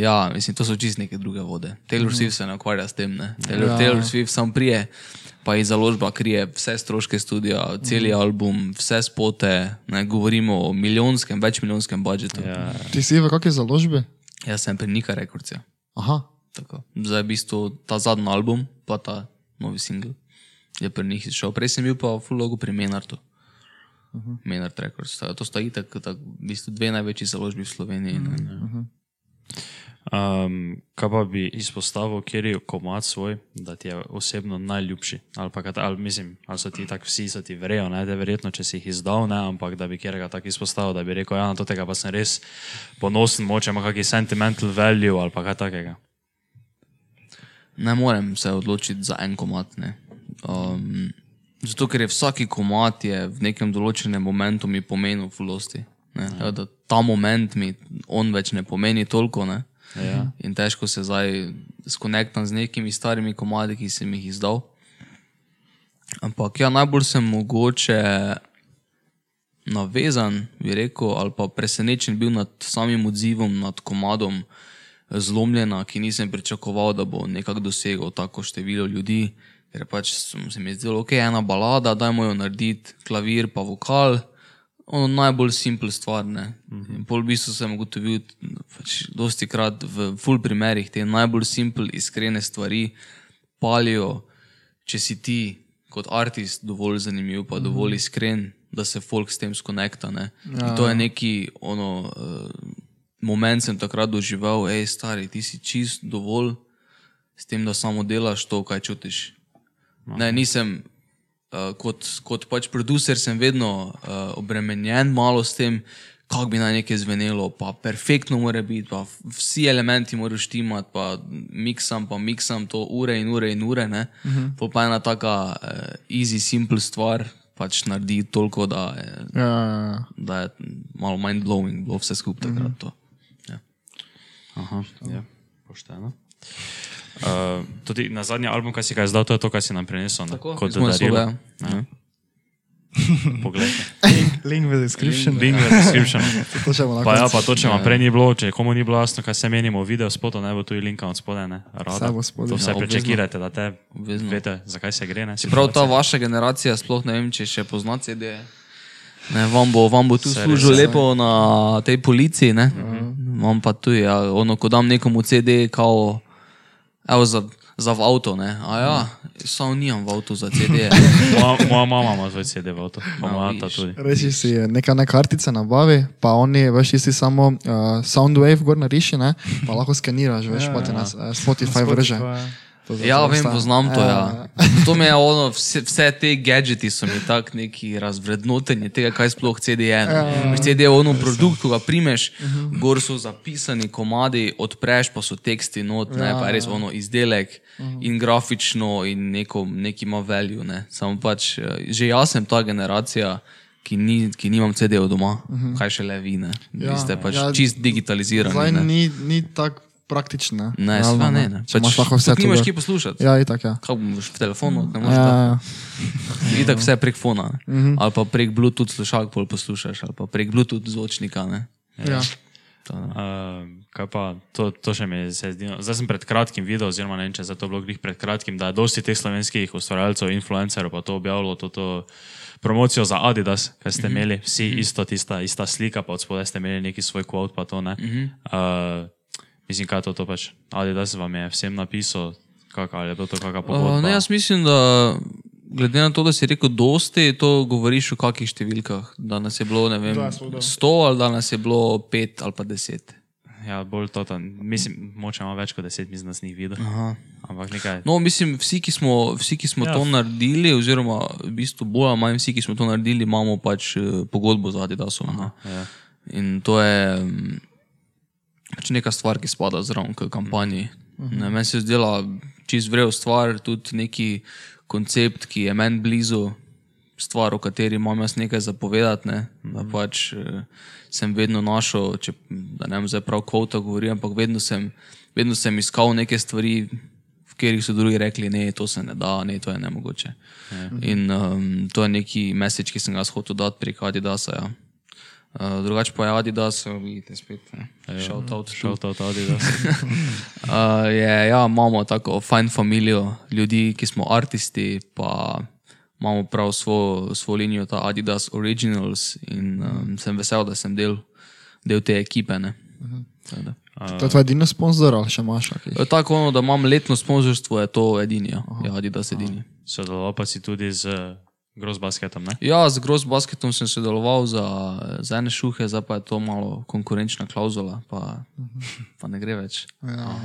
ja, mislim, to so čist neke druge vode. Taylor Swift se ne ukvarja s tem. Ne? Taylor, ja. Taylor Swift sam prije, pa iz založba krije vse stroške studia, cel mm. album, vse spote, ne govorimo o milijonskem, večmilijonskem budžetu. Ja. Ti si v kakšni založbi? Jaz sem pri Nika Records. Ja. Aha, Tako. Zdaj je v bistvu ta zadnji album, pa ta novi singl. Je pri njih šel. Prej sem bil pa v full logo pri Menardu. Uh -huh. Menard Records. Ta- To sta itak, tak, v bistvu dve največji založbi v Sloveniji. Uh -huh. Um, kaj pa bi izpostavil, kjer je komat svoj, da ti je osebno najljubši? Ali, pa, ali, mislim, ali so ti tako vsi, so ti verjejo, ne, da je verjetno, če si jih izdal, ne, ampak da bi kjerega tako izpostavil, da bi rekel, ja, na to tega pa sem res ponosen, moče ima kakšen sentimental value ali pa kaj takega. Ne morem se odločiti za en komat. ne. Um, zato, ker je vsaki komat je v nekem določenem momentu mi pomenil fulosti. Ja. Da ta moment mi on več ne pomeni toliko. Ne? Ja. In težko se zdaj skonektam z nekimi starimi komadi, ki sem jih izdal. Ampak ja, najbolj sem mogoče navezan, bi rekel, ali pa presenečen bil nad samim odzivom, nad komadom Zlomljena, ki nisem pričakoval, da bo nekako dosegel tako število ljudi. Ker pač sem- se mi je zdelo, ok, ena balada, dajmo jo narediti, klavir pa vokal. Ono najbolj simpel stvar. Ne? In pol v bistvu sem ugotovil, pač dosti krat v full primerih te najbolj simpel, iskrene stvari palijo, če si ti kot artist dovolj zanimiv, pa dovolj iskren, da se folk s tem skonekta. Ne? In to je neki ono, uh, moment, sem takrat doživel, hej, stari, ti si čist dovolj s tem, da samo delaš to, kaj čutiš. Ne, nisem uh, kot, kot pač producer, sem vedno uh, obremenjen malo s tem, kako bi naj nekaj zvenelo, pa perfektno mora biti, pa vsi elementi morajo štimati, pa miksam, pa miksam to ure in ure in ure. Uh -huh. Pol pa ena taka uh, easy, simple stvar pač naredi toliko, da je, ja, ja, ja. da je malo mind-blowing bilo vse skupaj takrat. To. Ja. Aha, ja, pošteno. Uh, tudi na zadnji album, kaj si ga izdal, to je to, kar si nam prinesel. ne? Tako, Kot iz moje sobe, darilo. ja. Ja. Poglej. Link v description. Link v description. Pa ja, pa to, če vam prej ni bilo, če komu ni bilo jasno, kaj se menimo v videu spotu, ne bo tu linka od spodaj, ne? Rada. To vse Ja, obvezno. prečekirajte, da te Obvezno. veste, zakaj se gre, ne? Prav ta vaša generacija, sploh ne vem, če še pozna CD. Ne, vam, bo, vam bo tu Saj služil ja. lepo na tej policiji, ne? Imam pa tu, ja, ono, ko dam nekomu CD, kao, evo za, za v avto, ne? A ja, samo nimam v avtu za CD. Moja, moja mama ima zvoj CD v avtu, pa Ja, moja ta vidiš. tudi. Reči si nekaj ne kartice nabavi, pa oni veš, ti si samo uh, Soundwave gor nariši, ne? pa lahko skeniraš, veš, pa ti na uh, Spotify vrže. To za Ja, vem, poznam to. Ja. To mi je ono, vse, vse te gadgeti so mi tak neki razvrednotenje tega, kaj sploh CD je. ne. Veš, CD je ono produkt, ko ga primeš, gor so zapisani komadi, odpreš pa so teksti not, ne, pa je res ono izdelek in grafično in neko, neki ima value. Ne. Samo pač, eh, že jaz sem ta generacija. Ki, ni, ki nimam CD-jev doma, uh -huh. kaj še le vi, ne. Vi Ja, ste pač ja, ja, čist digitalizirani. Zdaj ne. ni, ni tako praktično. Ne, Realno, sva ne. ne. Imaš lahko vse tudi nimaš to. kje poslušati. Ja, itak, ja. Kaj boš v telefonu, ne moreš. Ja, Ja. ja. Itak vse prek fona, uh -huh. ali pa prek Bluetooth slušalk pol poslušaš, ali pa prek Bluetooth zvočnika. Ne? ja. To, ne. Uh, kaj pa, to, to še mi se zdi. no, Zdaj sem pred kratkim videl, oziroma ne vem, če za to bilo glih pred kratkim, da je dosti teh slovenskih ustvarjalcev, influencerjev pa to objavilo, to, to promocijo za Adidas, kaj ste imeli, vsi isto, tista ista slika, pa od spodaj ste imeli neki svoj kvot, pa to ne. Uh, mislim, kaj je to, to pač Adidas vam je vsem napisal, kak, ali je bilo to kakšna pogodba. Uh, ne, jaz mislim, da glede na to, da si rekel dosti, to govoriš o kakih številkah. Da nas je bilo, ne vem, 100 ali da nas je bilo 5 ali pa 10. Ja, bolj to, to mislim, moče ima več kot deset, mislim, da sem jih videl. Aha. Ampak nekaj. No, mislim, vsi, ki smo, vsi, ki smo Ja. to naredili, oziroma v bistvu bolj ali manj vsi, ki smo to naredili, imamo pač eh, pogodbo z Adidasom. ne. Ja. In to je mm, pač neka stvar, ki spada zraven k kampanji. Ne, Meni se je zdela čist vrel stvar, tudi neki koncept, ki je meni blizu, stvar, o kateri imam jaz nekaj zapovedati. Ne? Da pač eh, sem vedno našel, če da ne vem zdaj prav kvota govorim, ampak vedno sem, vedno sem iskal neke stvari, v katerih so drugi rekli, ne, to se ne da, ne, to je nemogoče. In um, to je neki message, ki sem ga hotel dati prek Adidasa. Ja. Uh, drugače pa je Adidas, vidite spet, shout out. Šel to od Adidas. Uh, je, ja, imamo tako fajn familijo ljudi, ki smo artisti, pa imamo prav svojo, svojo linijo, ta Adidas Originals in um, sem vesel, da sem del, del te ekipe. ne. Tako da. To je tvoj edini sponzor ali še imaš? kakih? E, Tako, ono, da imam letno sponzorstvo, je to edini, ja, ja Adidas edini. Sodeloval pa si tudi z Grossbasketom, ne? Ja, z Gross Basketom sem sodeloval za, za ene šuhe, zdaj pa je to malo konkurenčna klauzula, pa, pa ne gre več. Ja.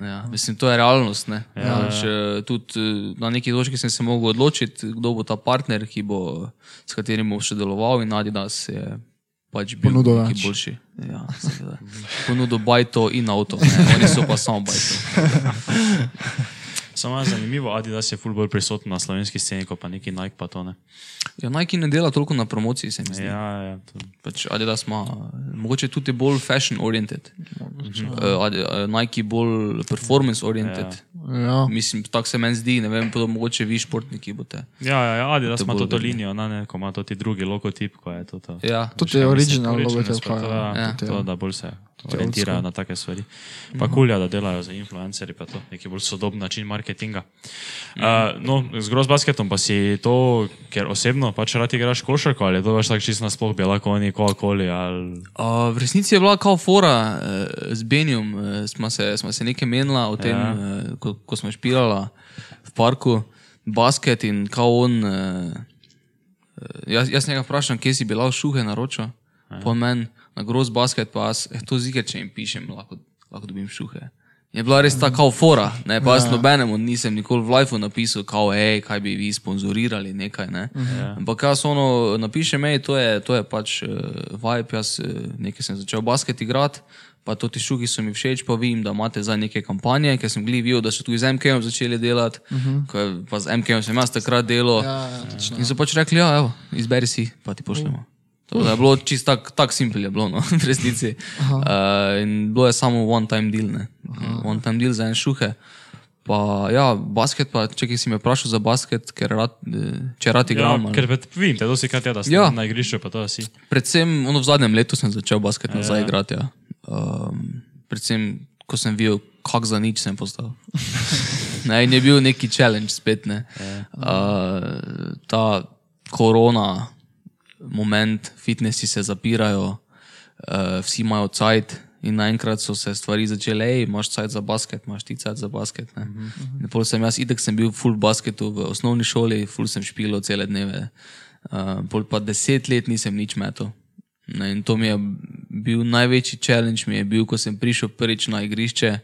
Ja, mislim, to je realnost. ne. Pač, eh, tudi eh, na neki točki sem se mogel odločiti, kdo bo ta partner, ki bo, s katerim bom sodeloval, in Adidas je pač bil Ponudil neki več. boljši. Ja. Ponudil bajto in avto, ne. oni so pa samo bajto. Samo je zanimivo, Adidas je ful bolj prisoten na slovenski sceni, kot pa neki Nike pa to ne. Ja, Nike ne dela toliko na promociji, se mi zdi. Ja, ja, to, Pač Adidas ima, mogoče tudi bolj fashion oriented, uh, Adi- eh, Nike bolj performance oriented. Ja. Mislim, tako se meni zdi, ne vem, pa mogoče vi športniki boste. ja, ja, ja Adidas To ima bolj to, to linijo, ne, ne, ko ima to ti drugi logotip, ko je to. to. Ja, Tudi je original logotip. ja, Ja. to, da bolj se orientirajo na take stvari. Pa kulja, da delajo za influencerje, pa to neki bolj sodoben način marketinga. Uh, no, z Grossbasketom pa si to, ker osebno pač rad igraš košarko, ali je to več tako čisto nasploh, bela koni, koakoli, ali... Uh, v resnici je bila kao fora uh, z Benjom, uh, smo, se, smo se nekaj menila o tem, Ja. uh, ko, ko smo špilala v parku basket in kao on. Uh, jaz, jaz njega vprašam, kje si bila v šuhe naročil, ja. po meni na groz basket, pa jaz, eh, to zike, če jim pišem, lahko, lahko dobim šuhe. Je bila res ta kao fora, ne, pa jaz nobenemu nisem nikoli v lifeu napisal, kao, hej, kaj bi vi sponzorirali, nekaj, ne. Ja. Ampak jaz ono napišem, hej, to je, to je pač uh, vibe, jaz uh, nekaj sem začel basket igrati, pa to ti šuhi so mi všeč, pa vidim, da imate za neke kampanje, ker sem videl, da so tudi z MK-om začeli delati, uh -huh. ko je, pa z MK-om sem jaz takrat delal. Ja, ja, točno. In so pač rekli, ja, evo, izberi si, pa ti pošljemo. Tako da je bilo čisto tako tak simpel, je bilo no, v resnici. Uh, in bilo je samo one time deal, ne. One time deal za en šuhe. Pa ja, basket, pa če si me vprašal za basket, ker rad, eh, če rad Ja, igram. ali- ker vidim, te dosti krat je, da si Ja. na igrišču, pa to si. Predvsem ono, v zadnjem letu sem začel basket nazaj igrati. Ja. Um, predvsem, ko sem videl, kako za nič sem postal. ne, in je bil neki challenge spet. Ne. Uh, ta korona, moment, fitnesi se zapirajo, uh, vsi imajo cajt. In naenkrat so se stvari začele, hej, imaš cajt za basket, imaš ti cajt za basket. Ne. In pol sem jaz, itek sem bil full basketu v osnovni šoli, full sem špilo cele dneve. Uh, pol pa deset let nisem nič metal. Ne, in to mi je bil največji challenge, mi je bil, ko sem prišel prvič na igrišče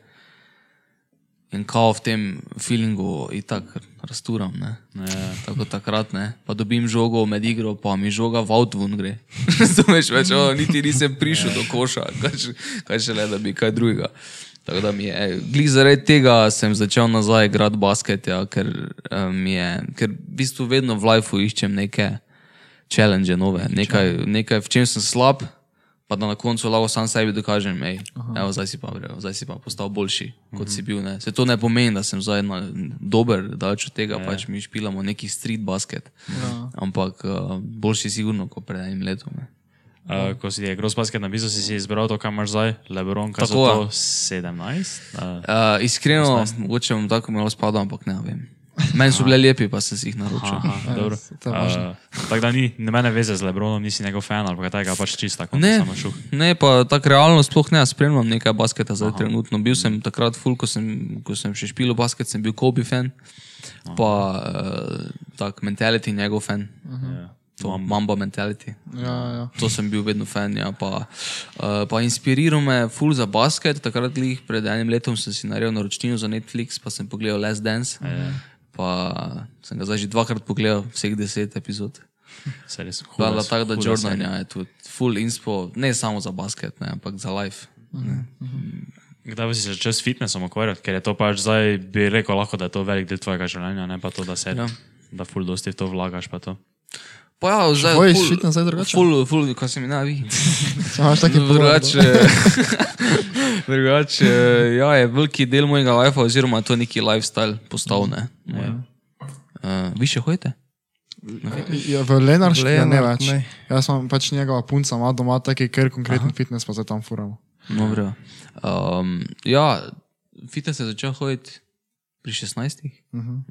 in kao v tem feelingu in tako rasturam. Ne. Ja. Tako takrat, ne. pa dobim žogo med igro, pa mi žoga v avtu gre. Razumeš, več, o, niti nisem prišel do koša, kaj še, kaj še le, da bi kaj drugega. Tako da mi je, glih zaradi tega sem začel nazaj igrati basket, ja, ker, um, je, ker v bistvu vedno v lifeu iščem neke challenge nove, nekaj, nekaj, v čem sem slab, pa da na koncu lahko sam sebi dokažem, ej, evo, zdaj si pa, bre, zdaj si pa postal boljši, kot si bil. Ne. Se to ne pomeni, da sem zdaj na, dober, daleč od tega, pač mi špilamo neki street basket, ampak uh, boljši sigurno kot pred enim letom. Ne. Uh, ko si je gross basket napisal, si si izbral to, kar imaš zdaj, Lebron, ja. to 17? Uh, Uh, iskreno, mogoče bom tako malo spadal, ampak ne vem. Meni so bile lepi, pa sem si jih naročil. aha, dobro. to je važno. Uh, tako da ni nobene veze z Lebronom, nisi njegov fan ali pa kaj takega, pač čisto tako, Ne, samo šuh. ne, pa tako realno sploh ne, spremljam nekaj basketa zdaj Aha. trenutno. Bil sem takrat full, ko sem, ko sem še špil basket, sem bil Kobe fan, pa uh, tak mentality njegov fan. Ja. To Mamba mentality. Ja, ja. To sem bil vedno fan. Ja, pa, uh, pa inspiriral me full za basket. Takrat, glih, pred enim letom, sem si naredil naročnino za Netflix, pa sem pogledal Last Dance. Pa sem ga zdaj že dvakrat pogledal, vseh deset epizod. Se res Pa huda- da tako, da Jordan ja, je tudi full inspo, ne samo za basket, ne, ampak za life. Kdaj bi si se začel s fitnessom ukvarjati, ker je to pač zdaj, bi rekel, lahko, da je to velik del tvojega življenja, ne pa to, da se, Ja. da ful dosti v to vlagaš, pa to. Pa ja, zdaj hojiš ful- fitness zdaj drugače? Full, full, kaj se mi ne vi. Če imaš taki pogled, Drugače, drugače, ja, je veliki del mojega life, oziroma to neki lifestyle postal, ne. Moj. Uh, vi še hodite? Ja, v Lenarški ja, ne več. ne. Jaz sem pač njegova punca, ima doma taki ker konkreten fitness, pa se tam furamo. Dobro. Um, ja, fitness je začel hoditi pri 16. Uh -huh.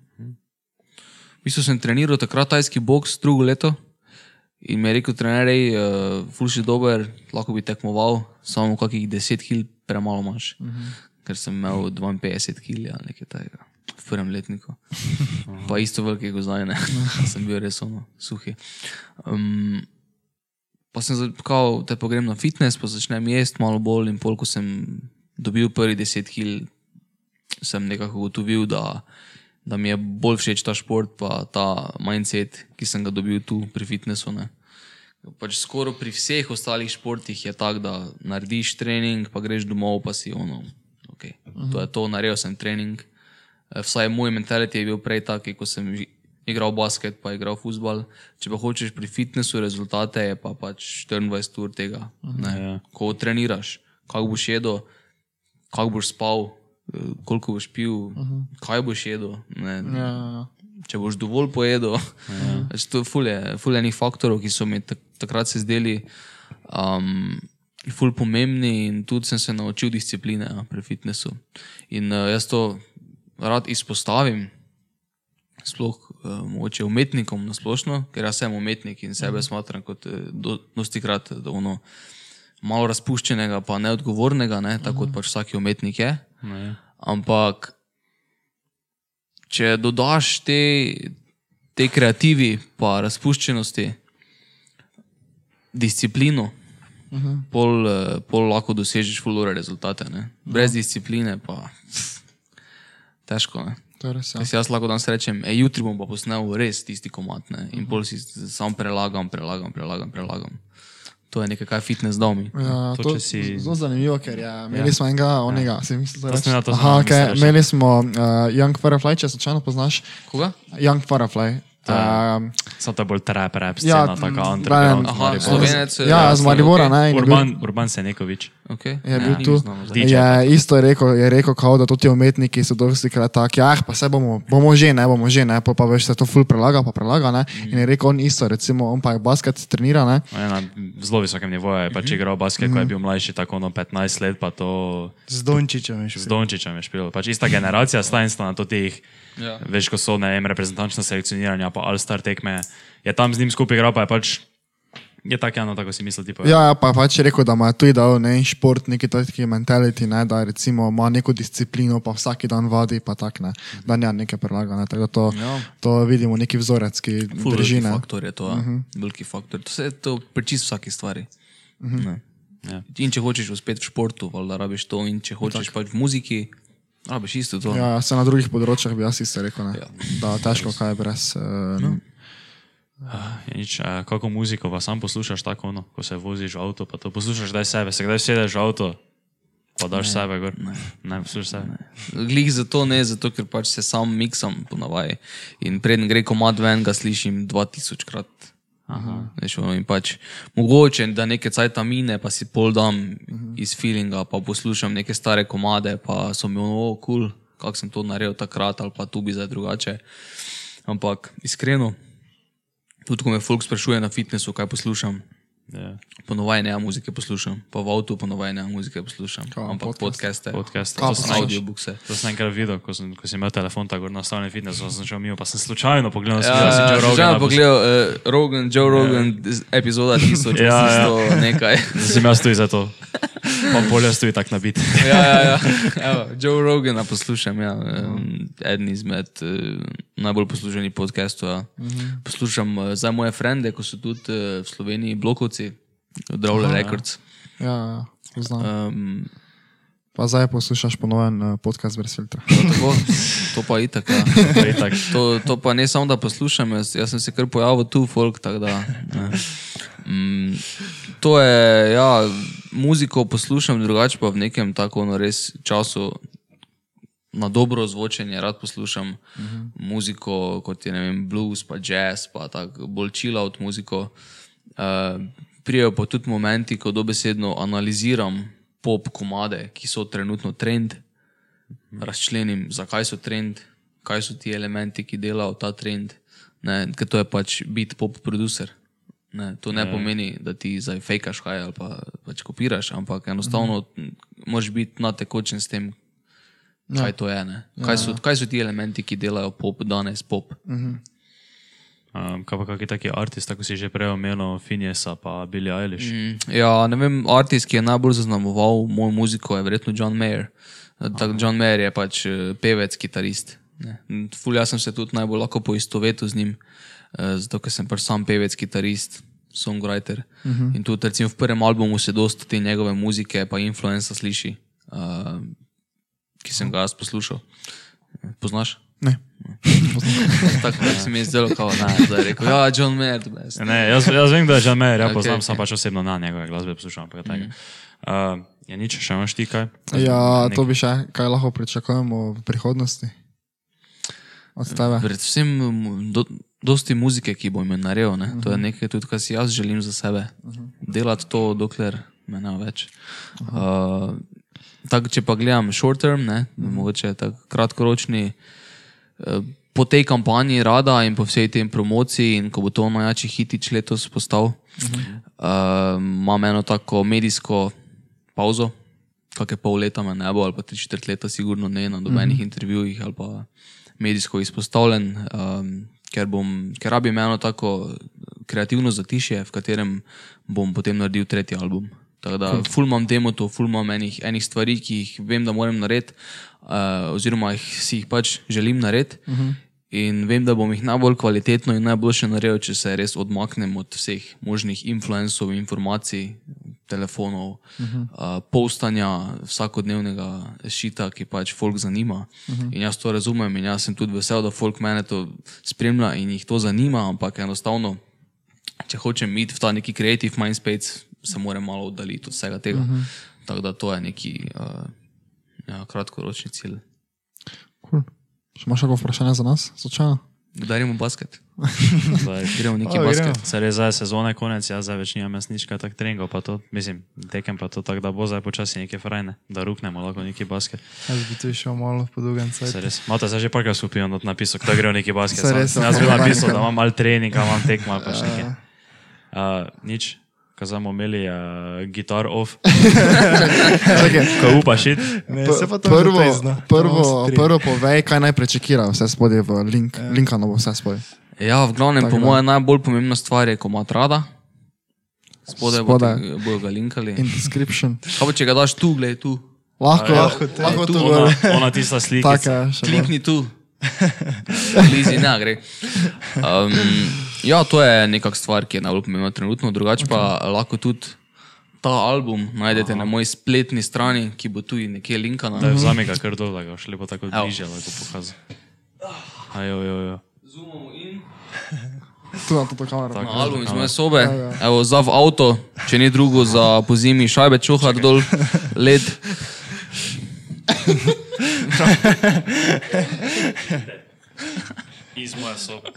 V bistvu sem treniral takrat tajski boks drugo leto in mi je rekel, trener, uh, ful si dober, lahko bi tekmoval, samo kakih 10 kg premalo imaš. Uh -huh. Ker sem imel 52 kg ali nekaj takega v prvem letniku. Pa isto velike gozaj, ne. sem bil res ono, suhi. Um, pa sem zakal, da pogrem na fitness, pa začnem jesti malo bolj in pol, ko sem dobil prvi 10 kg, sem nekako ugotovil, da, da mi je bolj všeč ta šport, pa ta mindset, ki sem ga dobil tu pri fitnessu. Ne. Pač skoraj pri vseh ostalih športih je tako, da narediš trening, pa greš domov, pa si ono. Okay. To je to, naredil sem trening. Eh, Vsaj moj mentality je bil prej taki, ko sem igral basket, pa igral futbal. Če pa hočeš pri fitnessu rezultate, je pa pač 24 ur tega. Ne. Ja. Ko treniraš, kako boš jedel, kako boš spal, eh, koliko boš pil, kaj boš jedel. Ne, Ja, ja. Če boš dovolj pojedel. Ja. To je fulje, fulje enih faktorov, ki so mi tak, takrat se zdeli um, ful pomembni in tudi sem se naučil discipline ja, pri fitnessu. In uh, jaz to rad izpostavim, sploh uh, mogoče umetnikom na splošno, ker jaz sem umetnik in sebe smatram kot uh, do, dosti krat ono, malo razpuščenega, pa neodgovornega, ne, tako kot pač vsak umetnik je. Ne. Ampak, če dodaš te, te kreativi, pa razpuščenosti, disciplino, uh -huh. pol, eh, pol lahko dosežeš fulore rezultate. Ne? Brez discipline pa pff, težko. Ne? Res. Ja. Jaz, lahko danes rečem, e, jutri bom pa posnel res tisti komat. Ne? In pol si sam prelagam, prelagam, prelagam. prelagam. To je nekaj, kar je fitness dal mi. Ja, To, to je si- zelo zanimivo, ker je, imeli smo enega, onega, se misliš, da To sem ja, to Aha, mislil okay. imeli smo uh, Young Firefly, če slučajno poznaš. Koga? Young Firefly. Um, Samo to je bolj trap, rap Ja, scena, taka mm, underground. Aha. Slovenec. ja, z Maribora, ne. in je bil- Urban, Urban Senekovič. Okay. Je bil ni tu. Je isto je rekel, je rekel kao, da tudi umetniki so dosti krat taki, ah, pa se bomo, bomo že, ne bomo že, ne, pol pa veš, se to ful prelaga, pa prelaga, ne. In je rekel on isto, recimo, on pa je basket trenira, ne. Na zelo visokem nivoju, je pač igral basket, ko je bil mlajši, tako no 15 let, pa to Z Dončičem je šel. z Dončičem je špil. Pač ista generacija, sta na to teh, Ja. veš, ko so ne vem, reprezentančna selekcioniranja, pa All-Star tekme, je tam z njim skupaj igral, pa je pač, je tako eno, tako si misli, tipo. Ja, ja, pa pač rekel, da ima tudi dal ne, šport, neki taki mentality, ne, da recimo ima neko disciplino, pa vsak dan vadi, pa tak ne, da ne nekaj prelaga, ne, tako da to, Ja. to vidimo, neki vzorec, ki Ful drži, veliki ne. faktor je to, uh -huh. veliki faktor. To se je to pri čist vsaki stvari. Uh -huh. Ja. In če hočeš uspeti v športu, valjda rabiš to, in če hočeš pač v muziki, rabiš isto to. Ja, se na drugih področjih bi jaz isto rekel, ne, Ja. da težko kaj je brez, uh, no. Je nič, a, kako muziko pa sam poslušaš tako, ono, ko se voziš v avto, pa to poslušaš kdaj sebe, se kdaj sedeš v avto, pa daš ne, sebe gor. Ne, ne poslušaš sebe. Ne. Glih zato ne, zato ker pač se sam miksam ponavadi. In preden gre komad ven, ga slišim 2000 krat. Veš, ono, in pač mogoče, da nekaj cajta mine, pa si pol dam iz feelinga, pa poslušam neke stare komade, pa so mi ono, oh, kul, cool, kako sem to naredil takrat, ali pa tu bi zdaj drugače. Ampak iskreno, tudi ko me folk sprašuje na fitnessu, kaj poslušam, Ja. ponovaj ne muzike poslušam, pa v avtu ponovaj ne muzike poslušam, Kaj, ampak podcast? podcaste, Podcast. Kaj To sem, audiobukse. to sem enkrat videl, ko sem, ko sem imel telefon tako na stavljen fitness, sem šel mimo, pa sem slučajno pogledal, ja, si Joe Ja, Rogan. že pogledal, uh, Rogan, Joe Rogan, ja. epizoda 1000, Ja, ja, ja. ja. nekaj. Da sem jaz tu za to. Pa polja stoji tako nabit. ja, ja, ja. Evo, Joe Rogana poslušam, ja. um, eden izmed uh, najbolj poslušanih podcastov. Ja. Uh -huh. Poslušam uh, za moje frende, ko so tudi uh, v Sloveniji blokovci, Drawler Records. ja, ja, poznam. Um, Pa zdaj poslušaš ponoven uh, podcast brez filtra. tako, to pa itak. Ja. Pa je tako. To, to pa ne samo, da poslušam, jaz, jaz sem se kar pojavil tu, folk. Da, ne. mm, to je, ja, muziko poslušam drugače, pa v nekem tako no, res času. Na dobro zvočenje rad poslušam uh -huh. muziko, kot je ne vem, blues, pa jazz, pa tako bolj chill out muziko. Uh, Prijajo pa tudi momenti, ko dobesedno analiziram pop komade, ki so trenutno trend, razčlenim, zakaj so trend, kaj so ti elementi, ki delajo ta trend. Ne, ker to je pač biti pop producer. Ne, to ne pomeni, da ti zdaj fejkaš kaj ali pa pač kopiraš, ampak enostavno mm. moraš biti na tekočem s tem, kaj to je. ne. Kaj so, kaj so ti elementi, ki delajo pop danes pop. Um, kaj pa kakšni taki artisti, tako si že prej omenil, Finjesa pa Billy Eilish. Mm. Ja, ne vem, artist, ki je najbolj zaznamoval mojo muziko, je verjetno John Mayer. Tak, John Mayer je pač eh, pevec, kitarist. ne. Ful, jaz sem se tudi najbolj lahko poistovetil z njim, eh, zato ker sem pač sam pevec, kitarist, songwriter. Uh -huh. In tudi recimo, v prvem albumu se dosta te njegove muzike, pa influenza sliši, uh, ki sem ga jaz poslušal. Poznaš? Ne. Tako da se mi je zdelo, kao, ne, zdaj je rekel, ja, John Mayer, the best. Ne, jaz, jaz vem, da je John Mayer, ja Ok, poznam, ok. sam pač osebno na njegove glasbe poslušam. Mm. Uh, je nič, še imaš ti kaj? Ja, to bi še, kaj lahko pričakujemo v prihodnosti. Od tebe. Predvsem do, dosti muzike, ki bom jo naredil. Ne? Uh -huh. To je nekaj, tudi, kar si jaz želim za sebe. Uh -huh. Delati to, dokler me ne bo več. Uh -huh. uh, tak, če pa gledam short term, ne, uh -huh. mogoče tako kratkoročni. Po tej kampanji rada in po vsej tej promociji, in ko bo to najjači hitič letos postal, -huh. uh, imam eno tako medijsko pauzo, kakšne pol leta me ne bo, ali pa tri četrt leta, sigurno ne na dobenih -hmm. intervjujih ali pa medijsko izpostavljen, um, ker, bom, ker rabim eno tako kreativno zatišje, v katerem bom potem naredil tretji album. Tako da, ful imam demo to, ful imam enih, enih stvari, ki jih vem, da moram narediti, uh, oziroma jih, si jih pač želim narediti. Uh -huh. In vem, da bom jih najbolj kvalitetno in najboljše naredil, če se res odmaknem od vseh možnih influencov, informacij, telefonov, uh -huh. uh, postanja vsakodnevnega šita, ki pač folk zanima. Uh -huh. In jaz to razumem in jaz sem tudi vesel, da folk mene to spremlja in jih to zanima, ampak enostavno, če hočem iti v ta neki creative mindspace, se moram malo oddaljiti od vsega tega. Uh -huh. Tako da to je neki uh, ja, kratkoročni cilj. Cool. Še imaš kakšno vprašanje za nas, slučajno? Udarimo basket. Gremo neki basket. gremo. Se res zdaj sezone konec, jaz zdaj več nimam jaz nič kaj tak treningov, pa to, mislim, tekem pa to tako, da bo zdaj počasi neke frajne, da ruknemo lahko neki basket. Jaz bi tu šel malo po dolgem Se cajtu. res, imate zdaj že parkrat skupino not napisal, kdo gre v neki basket. Se res, Jaz bi pa napisal, da imam malo treninga, imam tekma, pač Ja. nekaj. Uh, nič, ko smo imeli uh, gitar off, Čakaj, ko upaš it. Ne, p- se pa to prvo, prvo, prvo povej, kaj naj prečekira vse spodaj v link. Linka no bo vse spodaj. Ja, v glavnem, Tako po mojem, najbolj pomembna stvar je komatrada. Spodaj Spodaj. bodo- bodo ga linkali. In description. Kaj pa če ga daš tu, gledaj tu. Lahko, ja. lahko, lahko tu. Ona, ona tista slika. Bolj. Klikni tu. Lizi, ne gre. Um, ja, to je nekak stvar, ki je najbolj pomembna trenutno, drugače pa lahko tudi ta album najdete na moji spletni strani, ki bo tu nekje linkana. Da je vzami ga kar dol, da ga boš lepo tako bližje lahko pokazal. Ajo, jo, jo. Zoomamo in. Tu na to kamero. Na album iz moje sobe, evo, za v avto, če ni drugo, za po zimi šajbe čuhati dol, led. Iz moje sobe.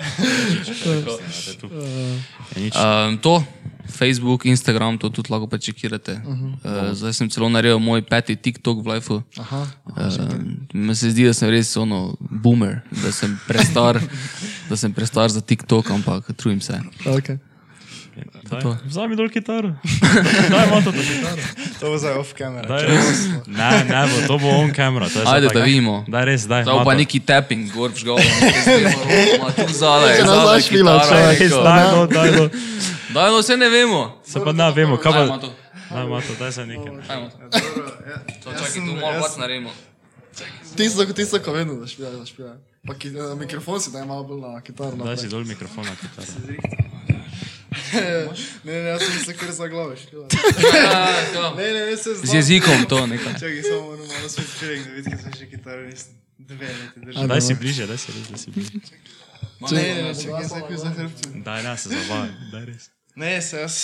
Um, to, Facebook, Instagram, to tudi lahko prečekirate. Uh, zdaj sem celo naredil moj peti TikTok v Lifeu. Aha. Meni se zdi, da sem res ono boomer, da sem prestar, da sem prestar za TikTok, ampak trudim se. Okay. Daj, to. Vzami dol kitaro. Daj, ima to kitaro. To bo zdaj off camera. Daj, res. Ne, ne, bo, to bo on kamera. to je zdaj Ajde, tako. da vidimo. Daj, res, daj. Ima pa to. neki tapping, gor v žgal, tu zadaj, Če nas zadaj daš špila, rekel. daj, no, daj, no. Daj, no, vse ne vemo. Se pa ne vemo, kaj Daj, pa... to. Daj, ima to, daj se nekaj. Dajmo to. To, čakaj, tu malo pač naredimo. Tisto, tisto, ko vedno zašpila, zašpila. Pa ki, eh, mikrofon si daj malo bolj na kitaro. Daj si dol mikrofon na kitaro. Ne, ne, jaz sem se kar za glavo špila. Ja, to. Ne, ne, ne, se Z znam. jezikom to nekaj. Čakaj, samo moram malo svoj čovjek, da vidim, ker sem še kitaro nisem dve leti držal. Daj si bliže, daj si res, daj si bliže. Ne, ne, ne, čakaj, jaz sem bil za hrbtom. Daj, ne, se zabavaj, daj res. Ne, se jaz,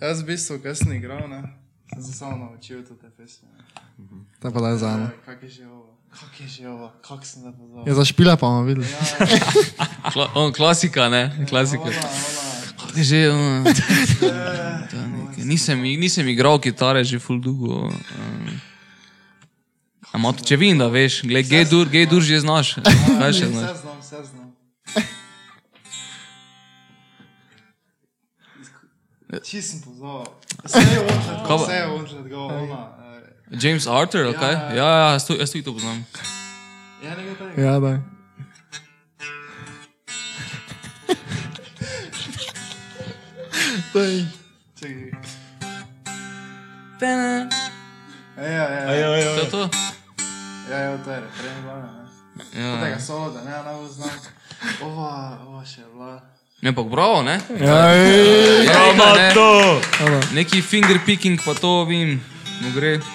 jaz v bistvu, kaj sem igral, ne, sem se samo naučil to te pesme. Te pa daj za eno. Kak je že ovo? Kak je že ovo? Kak sem da pozval? Je zašpila pa bomo videli. Kla, on, klasika, ne? Klasika. Ona, ona, Kaj je že, to nekaj. nisem, nisem igral kitare že full dugo. Um, Ampak to, če vidim, da veš, gled, gej dur, gej dur že znaš. Kaj še znaš? Vse znam, vse znam. Čist sem pozval. Vse je ončet, Kaj pa- vse je ončet, ga ona. eh, James Arthur, ali kaj? Ja, ja, jaz tu- jaz tudi to poznam. Ja, ne gre tako. Ja, daj. Daj. Čakaj. Pene. Ja, ja, ja. Ajo, ja. ajo. To je to? Ja, ja, to je refren glavne, ne. Ja. Tega solo, da ne, ne bo znam. Ova, ova še je bila. Ne, pa bravo, ne? Ja. Ja, ne. to! Neki finger picking, pa to vim, mu gre. Ja,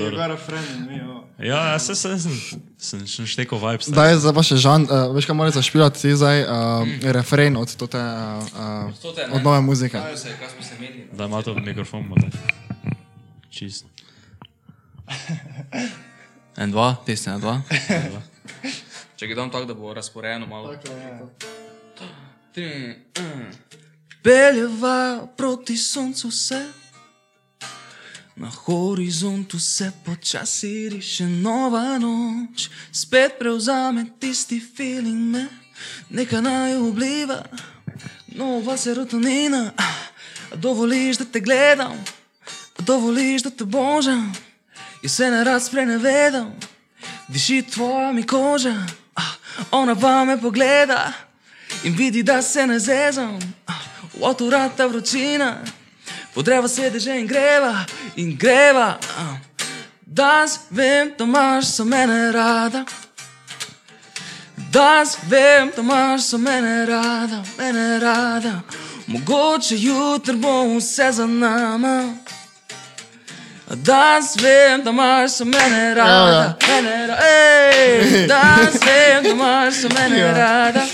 tako. Je dobro. bila refren in mi, ovo. Ja, jaz se sem, sem, sem, sem štekal vibes. ne. Daj, zdaj pa še žan, uh, veš kaj moraš zašpilati ti zdaj, uh, refren od, tote, uh, Tote, od nove muzike. Kaj smo se menili? Da ima to mikrofon, daj. Čist. En, dva, teste, en, dva. Če ga dam tako, da bo razporejeno malo. Tri, mm. Peljeva proti soncu se, na horizontu se počasi riše nova noč, spet prevzame tisti feeling me, neka naj obliva, nova serotonina, dovoliš, da te gledam, dovoliš, da te božam, jaz se ne rad sprenevedam, diši tvoja mi koža, ona pa me pogleda. In vidi, da se ne zezam, v avtu rata vročina, podreva sedeže in greva, in greva. Danes vem, da imaš so mene rada. Danes vem, da imaš so mene rada, mene rada. Mogoče jutri bo vse za nama. Danes vem, da imaš so mene rada, mene rada. Danes vem, da imaš so mene rada.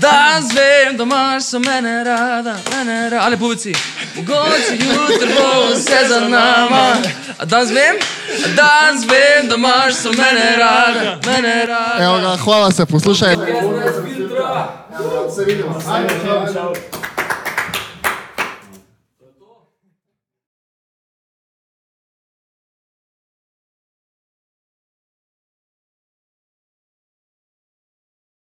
Danes vem, da imaš so mene rada, mene rada. Ali poveci, mogoče jutri bo vse za nama. A danes vem, danes vem, da imaš so mene rada, mene rada. Evo ga, hvala se, poslušaj. Se vidimo. Ajde, čau.